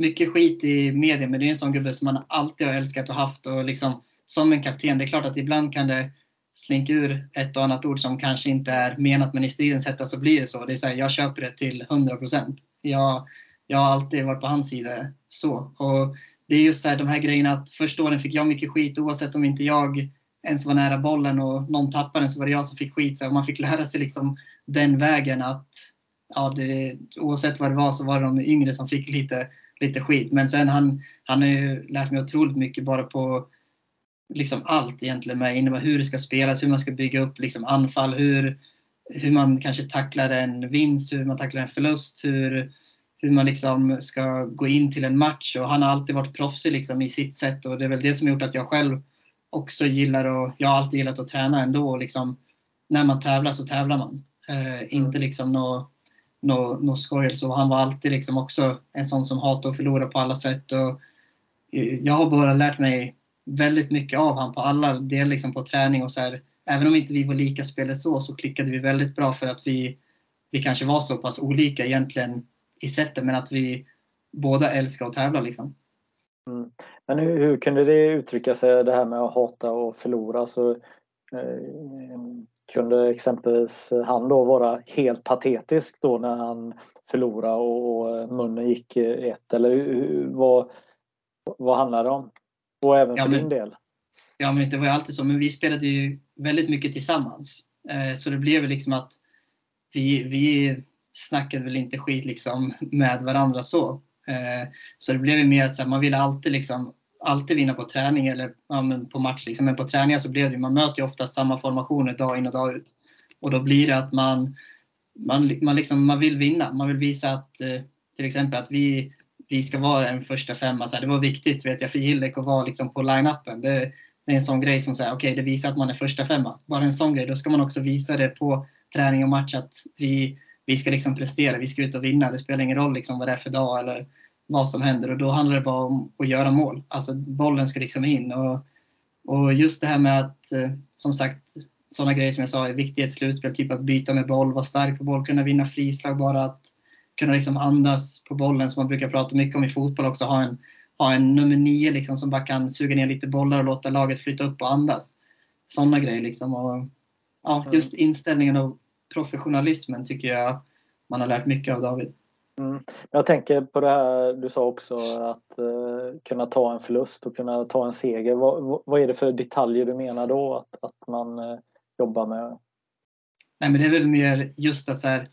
S2: mycket skit i media, men det är en sån gubbe som man alltid har älskat och haft och liksom som en kapten. Det är klart att ibland kan det slinka ur ett och annat ord som kanske inte är menat, men i stridens hetta så blir det så. Det är så här, jag köper det till 100 procent. Jag, jag har alltid varit på hans sida. så. Och det är just så här, de här grejerna att första åren fick jag mycket skit oavsett om inte jag ens var nära bollen och någon tappade den så var det jag som fick skit. Så man fick lära sig liksom den vägen att ja, det, oavsett vad det var så var det de yngre som fick lite, lite skit. Men sen han, han har ju lärt mig otroligt mycket bara på liksom allt egentligen med innebar hur det ska spelas, hur man ska bygga upp liksom anfall, hur, hur man kanske tacklar en vinst, hur man tacklar en förlust, hur, hur man liksom ska gå in till en match. Och han har alltid varit proffsig liksom i sitt sätt och det är väl det som gjort att jag själv också gillar och jag har alltid gillat att träna ändå. liksom, när man tävlar så tävlar man. Eh, inte mm. liksom något något no skoj. Så han var alltid liksom också en sån som hatade att förlora på alla sätt. Och jag har bara lärt mig väldigt mycket av han på alla delar liksom på träning och så här, Även om inte vi var lika spelet så, så klickade vi väldigt bra för att vi, vi kanske var så pass olika egentligen i sättet men att vi båda älskar att tävla. Liksom.
S1: Mm. Men hur, hur, kunde det uttrycka sig det här med att hata och förlora? Så, eh, kunde exempelvis han då vara helt patetisk då när han förlorade och, och munnen gick ett? Eller vad, vad handlar det om? Och även för ja, men, din del?
S2: Ja, men det var ju alltid så. Men vi spelade ju väldigt mycket tillsammans. Eh, så det blev liksom att vi, vi snackade väl inte skit liksom med varandra så. Eh, så det blev ju mer att man ville alltid liksom alltid vinna på träning eller ja, på match. Liksom. Men på träningar så blev det man möter ju ofta samma formationer dag in och dag ut. Och då blir det att man, man, man, liksom, man vill vinna. Man vill visa att eh, till exempel att vi, vi ska vara en första femma. Så här, det var viktigt vet jag för Gillek att vara liksom, på line-upen. Det, det, är en sån grej som säger okej, okay, det visar att man är första femma. Bara en sån grej. Då ska man också visa det på träning och match att vi, vi ska liksom prestera, vi ska ut och vinna. Det spelar ingen roll liksom vad det är för dag eller vad som händer och då handlar det bara om att göra mål. Alltså bollen ska liksom in och, och just det här med att eh, som sagt sådana grejer som jag sa är viktiga i ett slutspel, typ att byta med boll, vara stark på boll, kunna vinna frislag, bara att kunna liksom andas på bollen som man brukar prata mycket om i fotboll också, ha en, ha en nummer nio liksom som bara kan suga ner lite bollar och låta laget flytta upp och andas. Sådana grejer liksom. Och, ja, just inställningen och professionalismen tycker jag man har lärt mycket av David.
S1: Mm. Jag tänker på det här du sa också att uh, kunna ta en förlust och kunna ta en seger. Vad, vad är det för detaljer du menar då att, att man uh, jobbar med?
S2: Nej, men det är väl mer just att så här,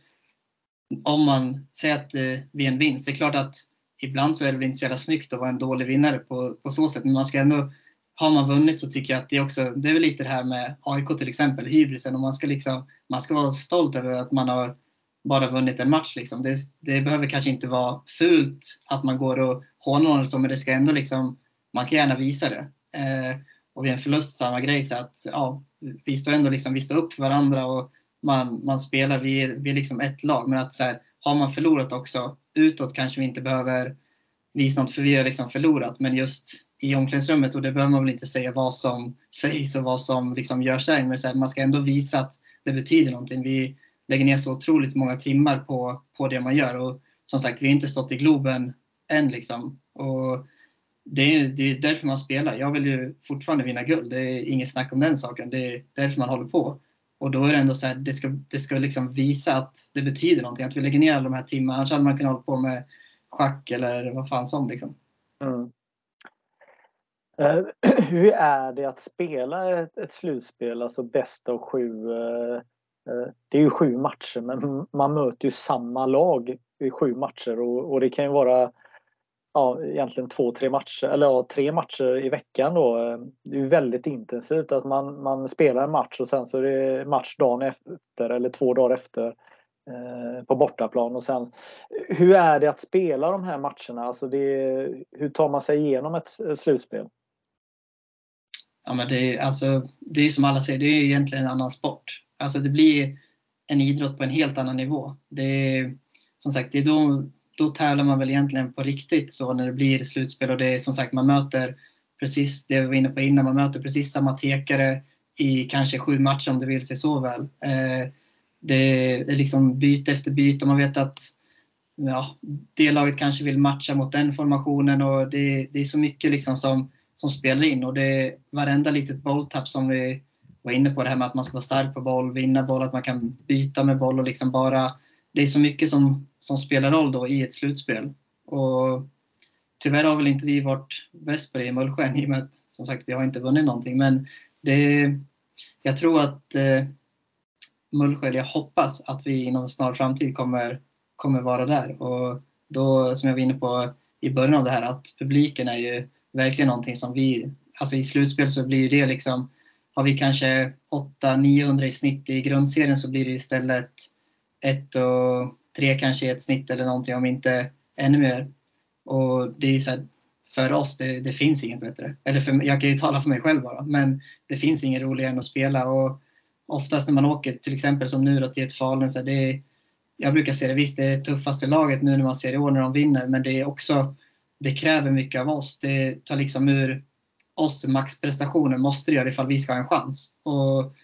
S2: om man säger att eh, vi är en vinst, det är klart att ibland så är det väl inte så jävla snyggt att vara en dålig vinnare på, på så sätt, men man ska ändå har man vunnit så tycker jag att det är också, det är väl lite det här med AIK till exempel, hybrisen, och man ska liksom, man ska vara stolt över att man har bara vunnit en match liksom. Det, det behöver kanske inte vara fult att man går och hånar någon så, men det ska ändå liksom, man kan gärna visa det. Eh, och vid en förlust samma grej, så att ja, vi står ändå liksom, vi står upp för varandra och man, man spelar, vi är, vi är liksom ett lag, men att så här, har man förlorat också utåt kanske vi inte behöver visa något för vi har liksom förlorat, men just i omklädningsrummet och det behöver man väl inte säga vad som sägs och vad som liksom görs där. Men så här, man ska ändå visa att det betyder någonting. Vi lägger ner så otroligt många timmar på, på det man gör och som sagt, vi har inte stått i Globen än liksom. Och det är, det är därför man spelar. Jag vill ju fortfarande vinna guld. Det är inget snack om den saken. Det är därför man håller på. Och då är det ändå så här, det ska, det ska liksom visa att det betyder någonting. Att vi lägger ner alla de här timmarna. Annars hade man kunnat hålla på med schack eller vad fan som. Liksom. Mm.
S1: Eh, hur är det att spela ett, ett slutspel, alltså bäst av sju? Eh, Eh, det är ju sju matcher men man möter ju samma lag i sju matcher och, och det kan ju vara ja, egentligen två, tre matcher, eller ja, tre matcher i veckan då. Eh, det är ju väldigt intensivt att man, man spelar en match och sen så är det match dagen efter eller två dagar efter eh, på bortaplan och sen hur är det att spela de här matcherna? Alltså det, hur tar man sig igenom ett, ett slutspel?
S2: ja, men det, är, alltså, det är som alla säger, det är egentligen en annan sport. Alltså det blir en idrott på en helt annan nivå. Det är, som sagt, det är då, då tävlar man väl egentligen på riktigt så när det blir slutspel och det är som sagt man möter precis det vi var inne på innan, man möter precis samma tekare i kanske sju matcher om det vill sig så väl. Eh, det är liksom byte efter byte och man vet att ja, det laget kanske vill matcha mot den formationen och det, det är så mycket liksom som som spelar in och det är varenda litet bolltapp som vi var inne på det här med att man ska vara stark på boll, vinna boll, att man kan byta med boll och liksom bara det är så mycket som, som spelar roll då i ett slutspel. Och tyvärr har väl inte vi varit bäst på det i Mullsjö i och med att som sagt vi har inte vunnit någonting men det, jag tror att eh, Mullsjö, jag hoppas att vi inom en snar framtid kommer, kommer vara där och då som jag var inne på i början av det här att publiken är ju verkligen någonting som vi, alltså i slutspel så blir det liksom, har vi kanske 800-900 i snitt i grundserien så blir det istället 1 och 3 kanske i ett snitt eller någonting om inte ännu mer. Och det är ju så här, för oss, det, det, finns inget bättre. Eller för, jag kan ju tala för mig själv bara, men det finns inget roligare än att spela. Och oftast när man åker, till exempel som nu då, till ett Falun, så det är, jag brukar säga det, visst det är det tuffaste laget nu när man ser i år när de vinner, men det är också det kräver mycket av oss. Det tar liksom ur oss maxprestationer måste det göra ifall vi ska ha en chans. Och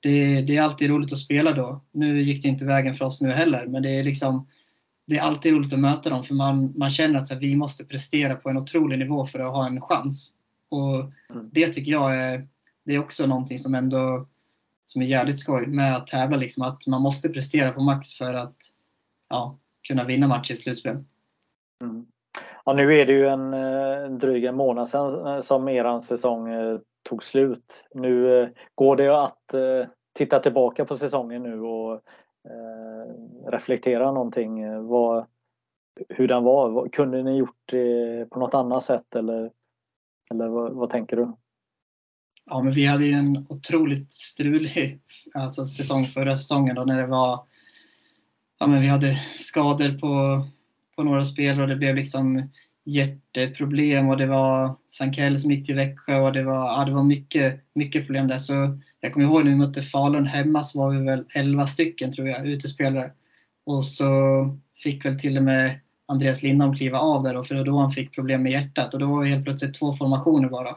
S2: det, det, är alltid roligt att spela då. Nu gick det inte vägen för oss nu heller, men det är liksom det är alltid roligt att möta dem för man, man känner att här, vi måste prestera på en otrolig nivå för att ha en chans. Och mm. Det tycker jag är, det är också någonting som ändå som är jävligt skoj med att tävla. Liksom, att man måste prestera på max för att ja, kunna vinna matcher i slutspel.
S1: Mm. Ja, nu är det ju en, en dryg en månad sedan eh, som eran säsong eh, tog slut. Nu går det att titta tillbaka på säsongen nu och reflektera någonting. Vad, hur den var. Kunde ni gjort det på något annat sätt eller, eller vad, vad tänker du?
S2: Ja, men vi hade ju en otroligt strulig alltså, säsong förra säsongen då när det var ja, men vi hade skador på på några spelare och det blev liksom hjärteproblem och det var Sankell som gick till Växjö och det var, ja, det var mycket, mycket problem där. Så jag kommer ihåg när vi mötte Falun hemma så var vi väl 11 stycken tror jag, utespelare. Och så fick väl till och med Andreas Lindholm kliva av där då, för det var då han fick problem med hjärtat och då var vi helt plötsligt två formationer bara.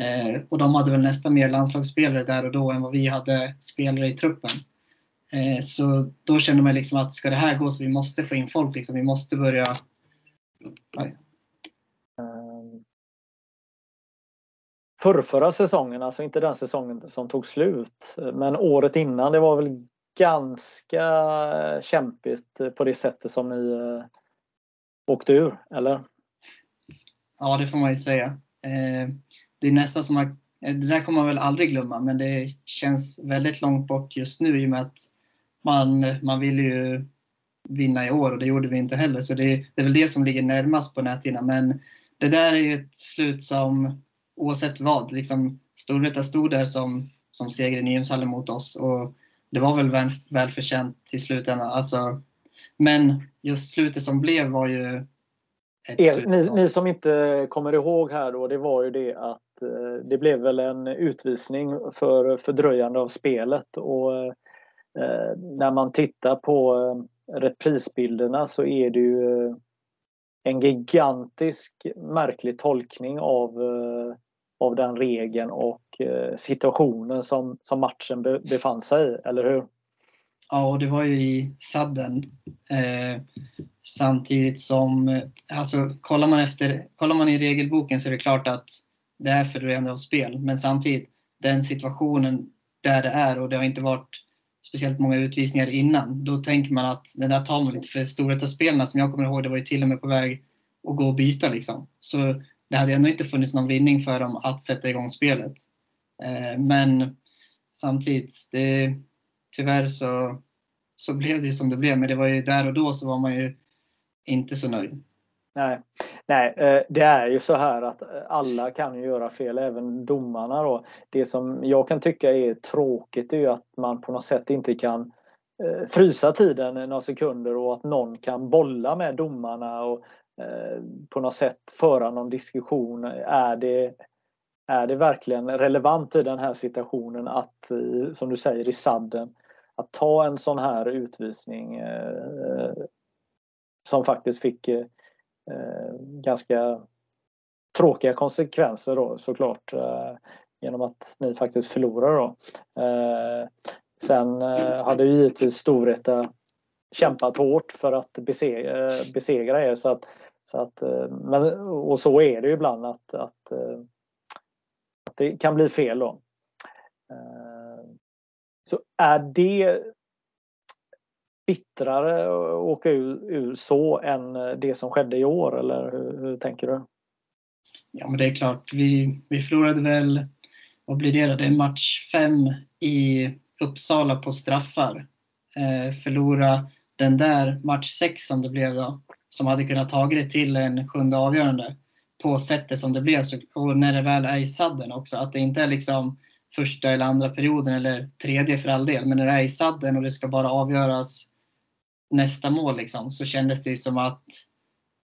S2: Eh, och de hade väl nästan mer landslagsspelare där och då än vad vi hade spelare i truppen. Eh, så då kände man liksom att ska det här gå så vi måste få in folk. Liksom. Vi måste börja...
S1: Ehm, förrförra säsongen, alltså inte den säsongen som tog slut, men året innan, det var väl ganska kämpigt på det sättet som ni eh, åkte ur, eller?
S2: Ja, det får man ju säga. Eh, det är nästan som att, det där kommer man väl aldrig glömma, men det känns väldigt långt bort just nu i och med att man, man vill ju vinna i år och det gjorde vi inte heller. Så det, det är väl det som ligger närmast på näthinnan. Men det där är ju ett slut som oavsett vad, liksom Storvreta stod där som, som seger i Nyhemshallen mot oss och det var väl väl, välförtjänt till slutändan. Alltså, men just slutet som blev var ju
S1: Er, ni, ni, som inte kommer ihåg här då, det var ju det att eh, det blev väl en utvisning för fördröjande av spelet och eh, Eh, när man tittar på eh, reprisbilderna så är det ju eh, en gigantisk märklig tolkning av, av den regeln och situationen som, som matchen befann sig i, eller hur?
S2: Ja, och det var ju i sadden. Eh, samtidigt som, alltså kollar man, efter, kollar man i regelboken så är det klart att det är fördröjande av spel. Men samtidigt, den situationen där det är och det har inte varit speciellt många utvisningar innan. Då tänker man att den där tar man lite för storhetsspelarna som jag kommer ihåg, det var ju till och med på väg att gå och byta liksom. Så det hade ändå inte funnits någon vinning för dem att sätta igång spelet. Eh, men samtidigt, det, tyvärr så, så blev det som det blev. Men det var ju där och då så var man ju inte så nöjd.
S1: Nej, Nej eh, det är ju så här att eh, alla kan ju göra fel, även domarna. Då. Det som jag kan tycka är tråkigt är ju att man på något sätt inte kan eh, frysa tiden några sekunder och att någon kan bolla med domarna och på något sätt föra någon diskussion. Är det, är det verkligen relevant i den här situationen att, som du säger, i sadden, att ta en sån här utvisning som faktiskt fick Eh, ganska tråkiga konsekvenser då såklart eh, genom att ni faktiskt förlorar då. Eh, sen hade ju givetvis Storvreta kämpat hårt för att besegra, er så att, så att men, och så är det ju ibland att, att, att det kan bli fel då. Så är det bittrare att åka ur, ur, så än eh, det som skedde i år eller hur, hur, tänker du?
S2: Ja men det är klart, vi, vi förlorade väl, vad blir det då? Det är match fem i Uppsala på straffar. Eh, förlora den där match sex som det blev då, som hade kunnat tagit det till en sjunde avgörande på sättet som det blev. Och när det väl är i sadden också, att det inte är liksom första eller andra perioden eller tredje för all del, men när det är i sadden och det ska bara avgöras nästa mål liksom, så kändes det ju som att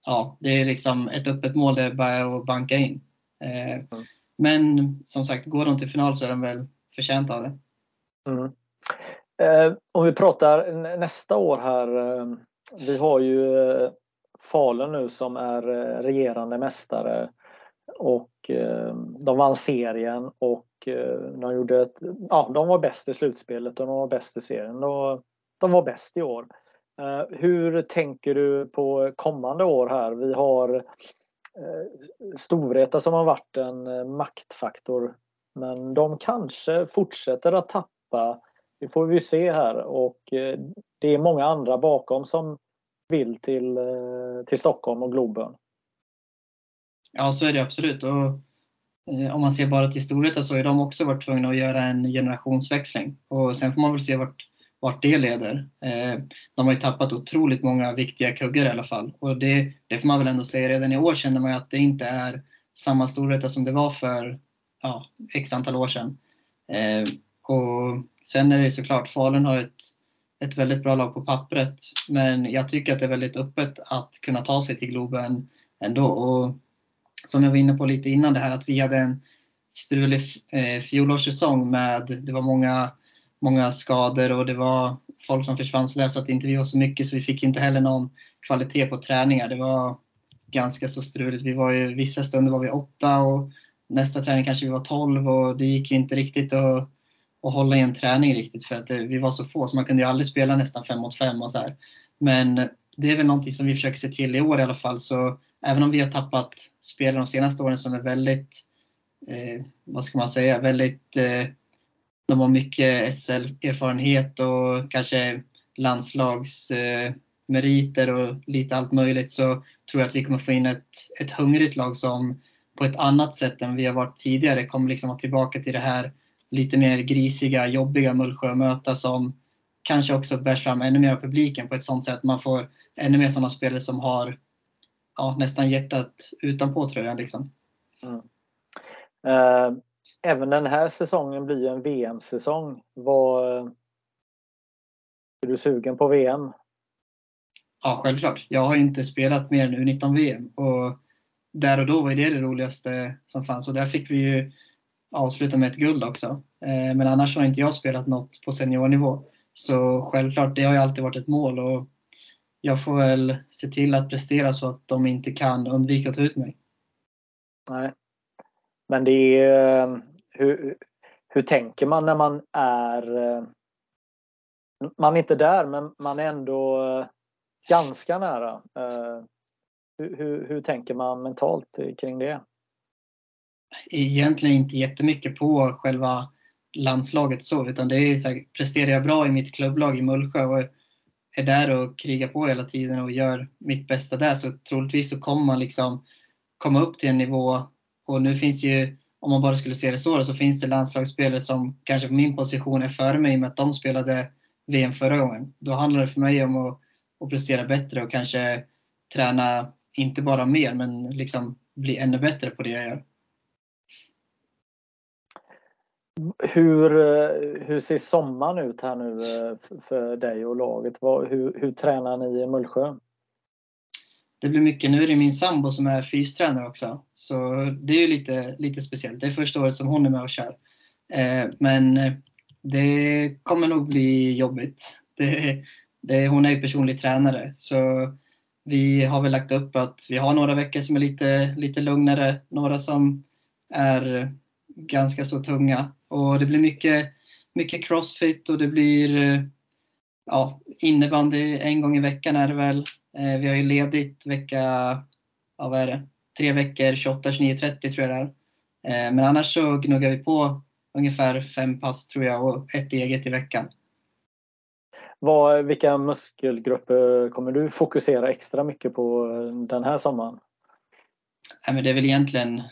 S2: ja, det är liksom ett öppet mål där bara att banka in. Eh, mm. Men som sagt, går de till final så är de väl förtjänta av det.
S1: Mm. Eh, om vi pratar nästa år här. Eh, vi har ju eh, Falun nu som är eh, regerande mästare och eh, de vann serien och de gjorde ett, ja, de var bäst i slutspelet och de var bäst i serien. De, de var bäst i år. Eh, hur tänker du på kommande år här? Vi har eh, Storvreta som har varit en eh, maktfaktor. Men de kanske fortsätter att tappa. Det får vi se här och det är många andra bakom som vill till, till Stockholm och Globen.
S2: Ja, så är det absolut. Och, om man ser bara till Storvreta så har de också varit tvungna att göra en generationsväxling. Och sen får man väl se vart vart det leder. Eh, de har ju tappat otroligt många viktiga kuggar i alla fall. Och det, det får man väl ändå säga, redan i år känner man ju att det inte är samma storhet som det var för ja, x antal år sedan. Eh, och sen är det såklart, Falun har ett, ett väldigt bra lag på pappret. Men jag tycker att det är väldigt öppet att kunna ta sig till Globen ändå. Och som jag var inne på lite innan det här att vi hade en strulig eh, fjolårssäsong med, det var många många skador och det var folk som försvann så, där, så att inte vi var så mycket så vi fick inte heller någon kvalitet på träningar. Det var ganska så struligt. Vi var ju, vissa stunder var vi åtta och nästa träning kanske vi var tolv och det gick ju inte riktigt att, att hålla i en träning riktigt för att det, vi var så få så man kunde ju aldrig spela nästan fem mot fem och så här. Men det är väl någonting som vi försöker se till i år i alla fall så även om vi har tappat spelare de senaste åren som är väldigt, eh, vad ska man säga, väldigt eh, de har mycket SL-erfarenhet och kanske landslagsmeriter och lite allt möjligt så tror jag att vi kommer få in ett, ett hungrigt lag som på ett annat sätt än vi har varit tidigare kommer liksom vara tillbaka till det här lite mer grisiga, jobbiga Mullsjömöta som kanske också bärs fram ännu mer av publiken på ett sånt sätt. Man får ännu mer sådana spelare som har ja, nästan hjärtat utanpå tröjan. Liksom.
S1: Mm. Eh, även den här säsongen blir en VM-säsong. Vad, är du sugen på VM?
S2: Ja, självklart. Jag har inte spelat mer än U19-VM och där och då var det det roligaste som fanns och där fick vi ju avsluta med ett guld också. Eh, men annars har inte jag spelat något på seniornivå. Så självklart, det har ju alltid varit ett mål och jag får väl se till att prestera så att de inte kan undvika att ta ut mig.
S1: Nej. Men det är, eh, hur, hur tänker man när man är eh, man är inte där men man är ändå eh, ganska nära. Eh, hur, hur, hur tänker man mentalt kring det?
S2: Egentligen inte jättemycket på själva landslaget så, utan det är så här, presterar jag bra i mitt klubblag i Mullsjö och är där och krigar på hela tiden och gör mitt bästa där så troligtvis så kommer man liksom komma upp till en nivå och nu finns det ju, om man bara skulle se det så, så finns det landslagsspelare som kanske på min position är före mig med att de spelade VM förra gången. Då handlar det för mig om att, att prestera bättre och kanske träna inte bara mer, men liksom bli ännu bättre på det jag gör.
S1: Hur, eh, hur ser sommaren ut här nu eh, för dig och laget? Hur, hur tränar ni i Mullsjö?
S2: Det blir mycket. Nu är det min sambo som är fystränare också. Så det är ju lite, lite speciellt. Det är första året som hon är med och kör. Eh, men eh, det kommer nog bli jobbigt. Det, det, hon är ju personlig tränare. Så vi har väl lagt upp att vi har några veckor som är lite, lite lugnare, några som är ganska så tunga. Och det blir mycket, mycket crossfit och det blir eh, ja, innebandy en gång i veckan är det väl. Eh, vi har ju ledigt vecka, ja, vad är det, tre veckor, 28, 29, 30 tror jag det är. Eh, men annars så gnuggar vi på ungefär fem pass tror jag och ett eget i veckan.
S1: Vad, vilka muskelgrupper kommer du fokusera extra mycket på den här sommaren?
S2: Nej, men det är väl egentligen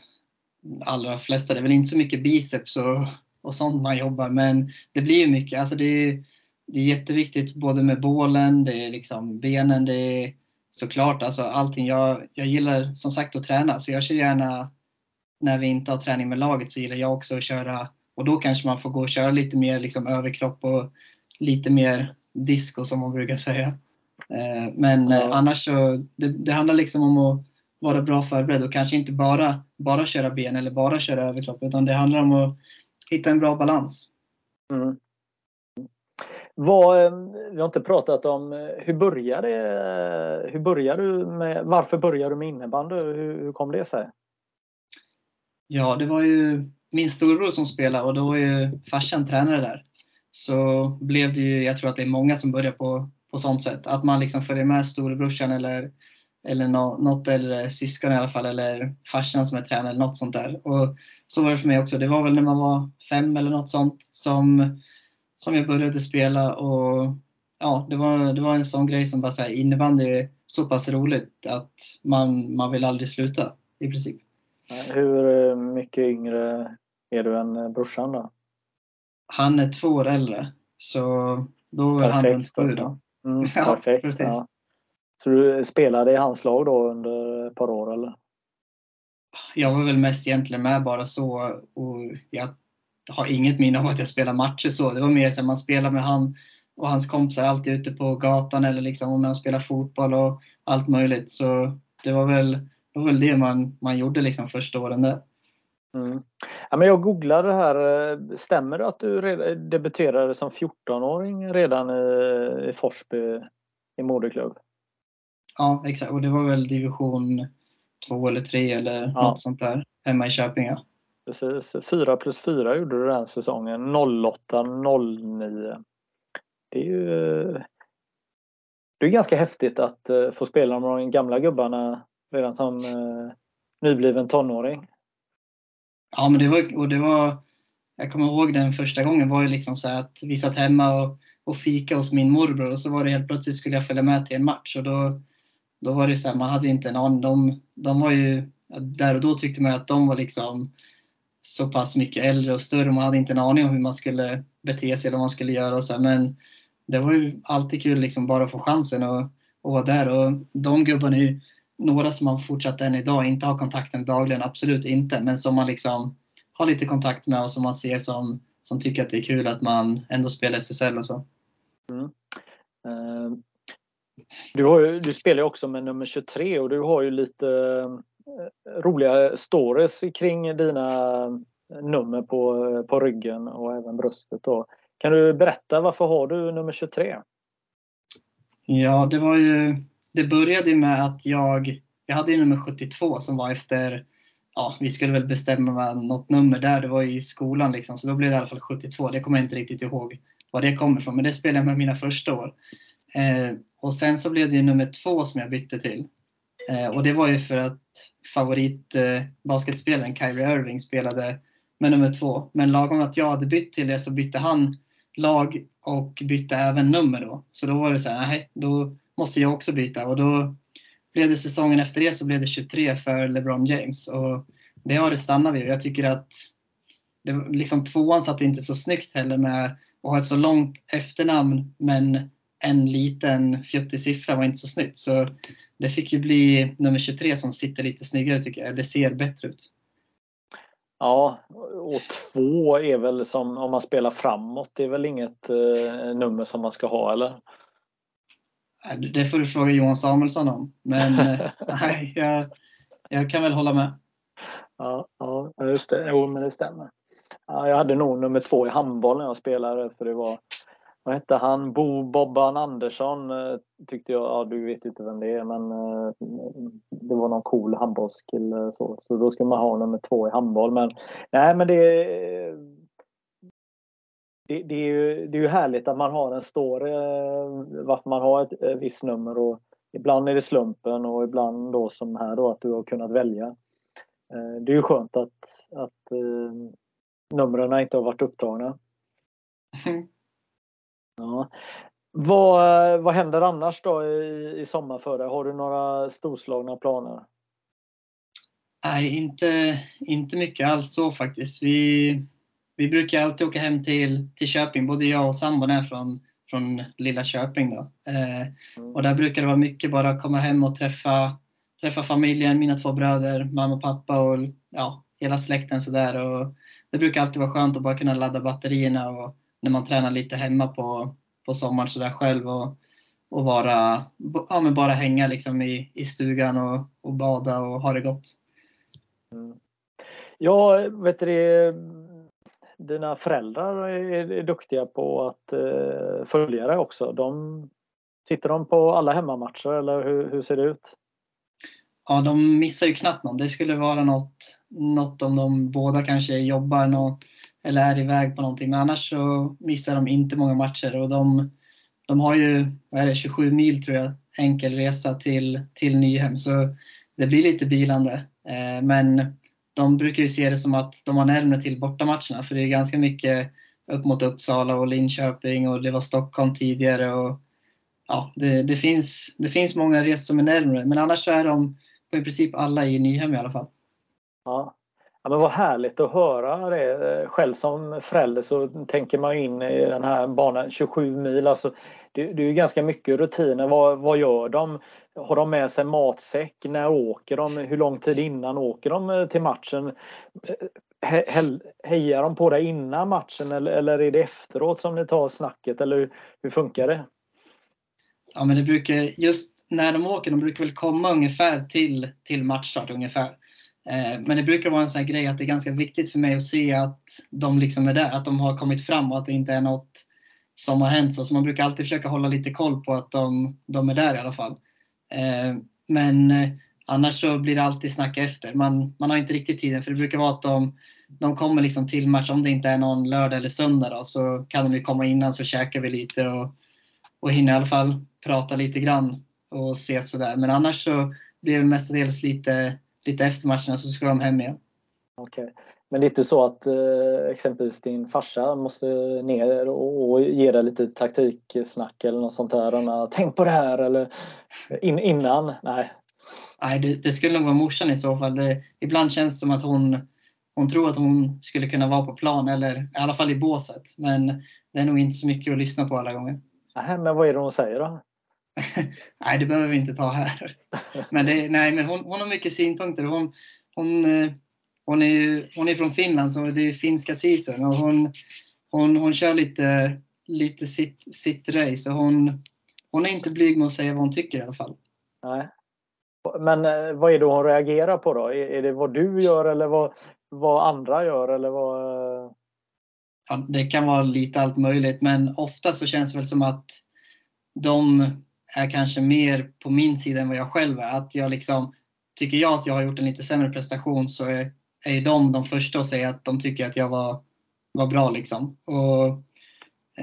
S2: allra flesta. Det är väl inte så mycket biceps och, och sånt man jobbar men det blir ju mycket. Alltså det, är, det är jätteviktigt både med bålen, det är liksom benen, det är såklart alltså allting. Jag, jag gillar som sagt att träna så jag kör gärna när vi inte har träning med laget så gillar jag också att köra och då kanske man får gå och köra lite mer liksom överkropp och lite mer disco som man brukar säga. Eh, men ja. annars så, det, det, handlar liksom om att vara bra förberedd och kanske inte bara, bara köra ben eller bara köra överkropp utan det handlar om att hitta en bra balans. Mm.
S1: Vad, eh, vi har inte pratat om eh, hur började, eh, hur började du med, varför började du med innebandy? Hur, hur kom det sig?
S2: Ja, det var ju min storbror som spelade och då var ju farsan tränare där så blev det ju, jag tror att det är många som börjar på, på sånt sätt. Att man liksom följer med storebrorsan eller, eller no, något äldre syskon i alla fall eller farsan som är tränare eller något sånt där. Och så var det för mig också. Det var väl när man var fem eller något sånt som, som jag började spela och ja, det var, det var en sån grej som bara så innebandy är så pass roligt att man, man vill aldrig sluta i princip.
S1: Hur mycket yngre är du än brorsan då?
S2: Han är två år äldre. Så då är han runt sju då.
S1: Mm, ja, perfekt. Precis. Ja. Så du spelade i hans lag då under ett par år eller?
S2: Jag var väl mest egentligen med bara så och jag har inget minne av att jag spelade matcher så. Det var mer så att man spelade med han och hans kompisar alltid ute på gatan eller liksom om man spelade fotboll och allt möjligt. Så det var väl det, var väl det man, man gjorde liksom första åren där.
S1: Mm. Ja, men jag googlade här. Eh, stämmer det att du debuterade som 14-åring redan i, i Forsby i moderklubb?
S2: Ja, exakt. Och det var väl division 2 eller 3 eller ja. något sånt där hemma i Köping.
S1: Precis. 4 plus 4 gjorde du den säsongen. 08, 09. Det är ju det är ganska häftigt att eh, få spela med de gamla gubbarna redan som eh, nybliven tonåring.
S2: Ja, men det var, och det var, jag kommer ihåg den första gången var ju liksom så att vi satt hemma och, och fika hos min morbror och så var det helt plötsligt skulle jag följa med till en match och då, då var det så här, man hade ju inte en aning. De, de var ju, där och då tyckte man att de var liksom så pass mycket äldre och större. Man hade inte en aning om hur man skulle bete sig eller vad man skulle göra. Och så här. Men det var ju alltid kul liksom bara att få chansen och, och vara där. Och de gubbarna är ju några som har fortsatt än idag inte har kontakten dagligen, absolut inte, men som man liksom har lite kontakt med och som man ser som, som tycker att det är kul att man ändå spelar SSL och så. Mm. Eh,
S1: du, har ju, du spelar ju också med nummer 23 och du har ju lite Eh, roliga stories kring dina eh, nummer på, eh, på ryggen och även bröstet. Då. Kan du berätta varför har du nummer 23?
S2: Ja, det var ju det började med att jag, jag hade nummer 72 som var efter, ja, vi skulle väl bestämma något nummer där, det var i skolan liksom, så då blev det i alla fall 72. Det kommer jag inte riktigt ihåg var det kommer ifrån, men det spelade jag med mina första år. Eh, och sen så blev det ju nummer två som jag bytte till. Eh, och det var ju för att favoritbasketspelaren eh, Kyrie Irving spelade med nummer två. Men lagom att jag hade bytt till det så bytte han lag och bytte även nummer då. Så då var det så här, nej, då måste jag också byta. Och då blev det säsongen efter det så blev det 23 för LeBron James. Och det har det stannat vid. Jag tycker att det, liksom tvåan satt inte så snyggt heller med att ha ett så långt efternamn men en liten fjuttig siffra var inte så snyggt. Så det fick ju bli nummer 23 som sitter lite snyggare tycker jag. Det ser bättre ut.
S1: Ja, och två är väl som om man spelar framåt, det är väl inget eh, nummer som man ska ha eller?
S2: Det får du fråga Johan Samuelsson om. Men eh, nej, jag, jag kan väl hålla med.
S1: Ja, ja just det. Jo, men det stämmer. Ja, jag hade nog nummer två i handboll när jag spelade. För det var, vad hette han? Bo Bobban Andersson eh, tyckte jag. Ja, du vet ju inte vem det är, men eh, det var någon cool handbollskille. Så, så då ska man ha nummer två i handboll. Men nej, men det eh, det, det, är ju, det är ju härligt att man har en story varför man har ett, visst nummer. Och ibland är det slumpen och ibland då som här då att du har kunnat välja. Det är ju skönt att, att numren inte har varit upptagna. Mm. Ja. Vad, vad händer annars då i, i sommar för dig? Har du några storslagna planer?
S2: Nej, inte, inte mycket alls så faktiskt. Vi, vi brukar alltid åka hem till, till Köping, både jag och sambon är från, från lilla Köping. Då. Eh, mm. och där brukar det vara mycket bara komma hem och träffa, träffa familjen, mina två bröder, mamma och pappa och ja, hela släkten sådär. Och det brukar alltid vara skönt att bara kunna ladda batterierna och när man tränar lite hemma på, på sommaren sådär själv och, och vara, ja, men bara hänga liksom i, i stugan och, och bada och ha det gott.
S1: Mm. Ja, vet du dina föräldrar är, duktiga på att eh, följa det också. De, sitter de på alla hemmamatcher eller hur, hur ser det ut?
S2: Ja, de missar ju knappt någon. Det skulle vara något, något om de båda kanske jobbar något, eller är iväg på någonting. Men annars så missar de inte många matcher och de, de har ju vad är det, 27 mil tror jag, enkel resa till, till Nyhem. Så det blir lite bilande. Eh, men de brukar ju se det som att de har närmare till bortamatcherna för det är ganska mycket upp mot Uppsala och Linköping och det var Stockholm tidigare. Och, ja, det, det, finns, det finns många resor som är närmare men annars så är de på i princip alla i Nyhem i alla fall.
S1: Ja. Ja, men vad härligt att höra det. Eh, själv som förälder så tänker man in i den här banan 27 mil. Alltså, det, det är ju ganska mycket rutiner. Vad, vad gör de? Har de med sig matsäck? När åker de? Hur lång tid innan åker de eh, till matchen? Eh, he, he, hejar de på dig innan matchen eller, eller är det efteråt som ni tar snacket? Eller hur, hur funkar det?
S2: Ja, men det brukar, just när de åker, de brukar väl komma ungefär till, till matchstart ungefär. Eh, men det brukar vara en sån grej att det är ganska viktigt för mig att se att de liksom är där, att de har kommit fram och att det inte är något som har hänt. Så, man brukar alltid försöka hålla lite koll på att de, de är där i alla fall. Eh, men eh, annars så blir det alltid snack efter. Man, man har inte riktigt tiden för det brukar vara att de, de kommer liksom till match. Om det inte är någon lördag eller söndag då, så kan de komma innan så käkar vi lite och, och hinner i alla fall prata lite grann och ses sådär. Men annars så blir det mestadels lite lite efter matcherna så ska de hem igen.
S1: Okej. Okay. Men det är inte så att eh, exempelvis din farsa måste ner och, och ge dig lite taktiksnack eller något sånt där? Tänk på det här eller in, innan? Nej.
S2: Nej, det, det, skulle nog vara morsan i så fall. Det, ibland känns det som att hon, hon tror att hon skulle kunna vara på plan eller i alla fall i båset. Men det är nog inte så mycket att lyssna på alla gånger.
S1: Nej, men vad är det hon säger då?
S2: nej, det behöver vi inte ta här. men det, nej, men hon, hon har mycket synpunkter. Hon, hon, eh, hon, är, ju, hon är från Finland, så det är finska season. Och hon, hon, hon kör lite, lite sitt, sitt race. Och hon, hon är inte blyg med att säga vad hon tycker i alla fall.
S1: Nej. Men eh, vad är det hon reagerar på då? Är det vad du gör eller vad, vad andra gör? Eller vad...
S2: Ja, det kan vara lite allt möjligt, men ofta så känns det väl som att de är kanske mer på min sida än vad jag själv är. Att jag liksom, tycker jag att jag har gjort en lite sämre prestation så är, är de de första att säga att de tycker att jag var, var bra. Liksom. Och,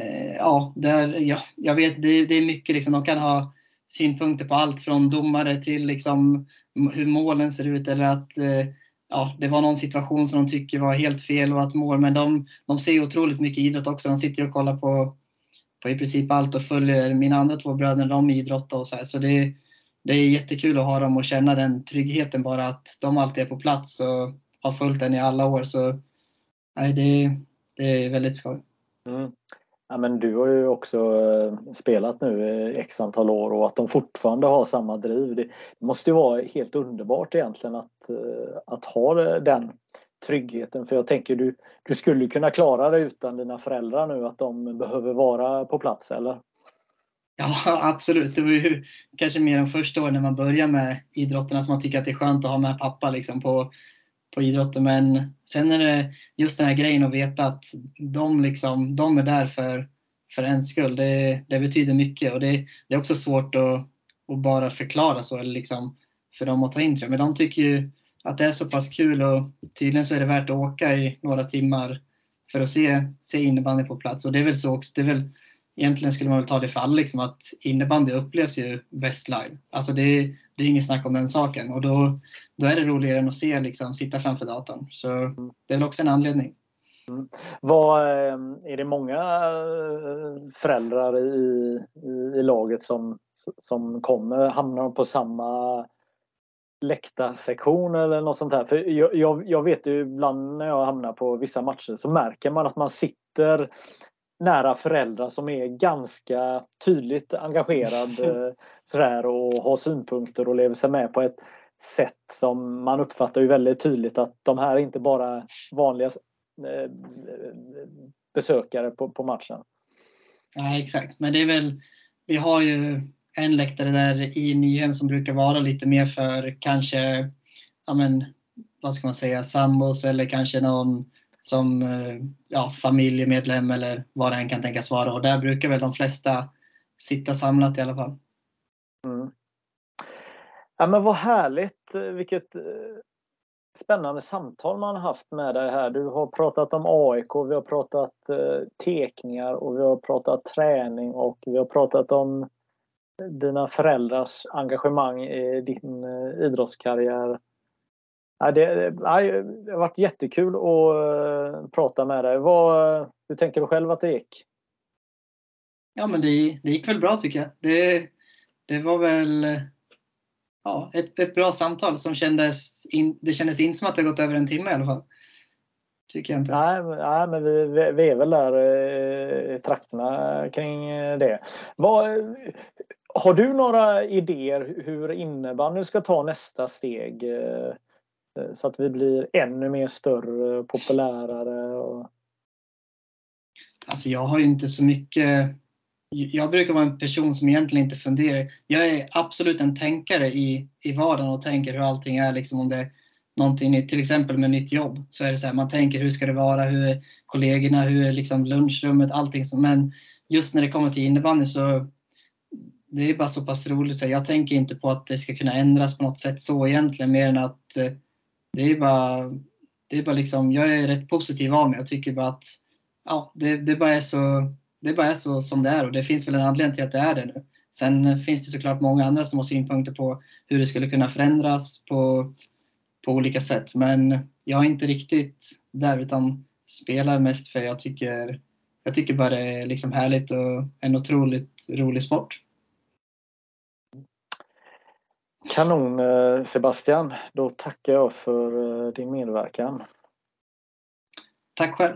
S2: eh, ja, där, ja, jag vet, det, det är mycket. Liksom, de kan ha synpunkter på allt från domare till liksom, hur målen ser ut eller att eh, ja, det var någon situation som de tycker var helt fel och att mål, men de, de ser otroligt mycket idrott också. De sitter och kollar på, på i princip allt och följer mina andra två bröder, de idrottar och så här. Så det, det är jättekul att ha dem och känna den tryggheten bara att de alltid är på plats och har följt den i alla år. Så nej, det, det är väldigt skoj. Mm.
S1: Ja, men du har ju också eh, spelat nu x antal år och att de fortfarande har samma driv. Det måste ju vara helt underbart egentligen att, eh, att ha den tryggheten. För jag tänker du, du skulle kunna klara dig utan dina föräldrar nu, att de behöver vara på plats, eller?
S2: Ja, absolut. Det var ju kanske mer än första året när man börjar med idrotterna som man tycker att det är skönt att ha med pappa liksom på, på idrotten. Men sen är det just den här grejen att veta att de, liksom, de är där för, för ens skull. Det, det betyder mycket och det, det är också svårt att, att bara förklara så eller liksom för dem att ta in Men de tycker ju att det är så pass kul och tydligen så är det värt att åka i några timmar för att se, se innebandy på plats. Och det är väl så också, det är väl, egentligen skulle man väl ta det fall liksom att innebandy upplevs ju bäst live. Alltså det, det är inget snack om den saken och då, då är det roligare än att se liksom, sitta framför datorn. Så det är väl också en anledning.
S1: Mm. Vad, eh, är det många eh, föräldrar i, i, i laget som, som kommer, hamnar de på samma läktarsektion eller något sånt här. För jag, jag, jag, vet ju ibland när jag hamnar på vissa matcher så märker man att man sitter nära föräldrar som är ganska tydligt engagerad eh, sådär, och har synpunkter och lever sig med på ett sätt som man uppfattar ju väldigt tydligt att de här är inte bara vanliga eh, besökare på, på matchen.
S2: Ja, exakt, men det är väl, vi har ju en läktare där i Nyhem som brukar vara lite mer för kanske, ja men, vad ska man säga, sambos eller kanske någon som eh, ja, familjemedlem eller vad det än kan tänkas vara. Och där brukar väl de flesta sitta samlat i alla fall. Mm.
S1: Ja men vad härligt, vilket eh, spännande samtal man har haft med dig här. Du har pratat om AIK, vi har pratat eh, tekningar och vi har pratat träning och vi har pratat om dina föräldrars engagemang i din eh, idrottskarriär. Ja, det, det, har varit jättekul att eh, prata med dig. Vad, hur tänker du själv att det gick?
S2: Ja, men det, det gick väl bra tycker jag. Det, det var väl ja, ett, ett bra samtal som kändes, in, det kändes inte som att det gått över en timme i alla fall. Tycker jag inte.
S1: Nej, nej men vi, vi är väl där i trakterna kring det. Vad, har du några idéer hur innebandyn ska ta nästa steg? Eh, så att vi blir ännu mer större, populärare? Och...
S2: Alltså jag har inte så mycket jag brukar vara en person som egentligen inte funderar. Jag är absolut en tänkare i, i vardagen och tänker hur allting är. Liksom om det är någonting nytt, till exempel med nytt jobb. Så är det så här, man tänker hur ska det vara, hur är kollegorna, hur är liksom lunchrummet, allting. Så, men just när det kommer till innebandy så det är bara så pass roligt. Så jag tänker inte på att det ska kunna ändras på något sätt så egentligen, mer än att eh, det är bara, det är bara liksom, jag är rätt positiv av mig. Jag tycker bara att ja, det, det, bara är så, det bara är så som det är och det finns väl en anledning till att det är det nu. Sen finns det såklart många andra som har synpunkter på hur det skulle kunna förändras på, på olika sätt. Men jag är inte riktigt där utan spelar mest för jag tycker, jag tycker bara det är liksom härligt och en otroligt rolig sport.
S1: Kanon eh, Sebastian. Då tackar jag för eh, din medverkan.
S2: Tack själv.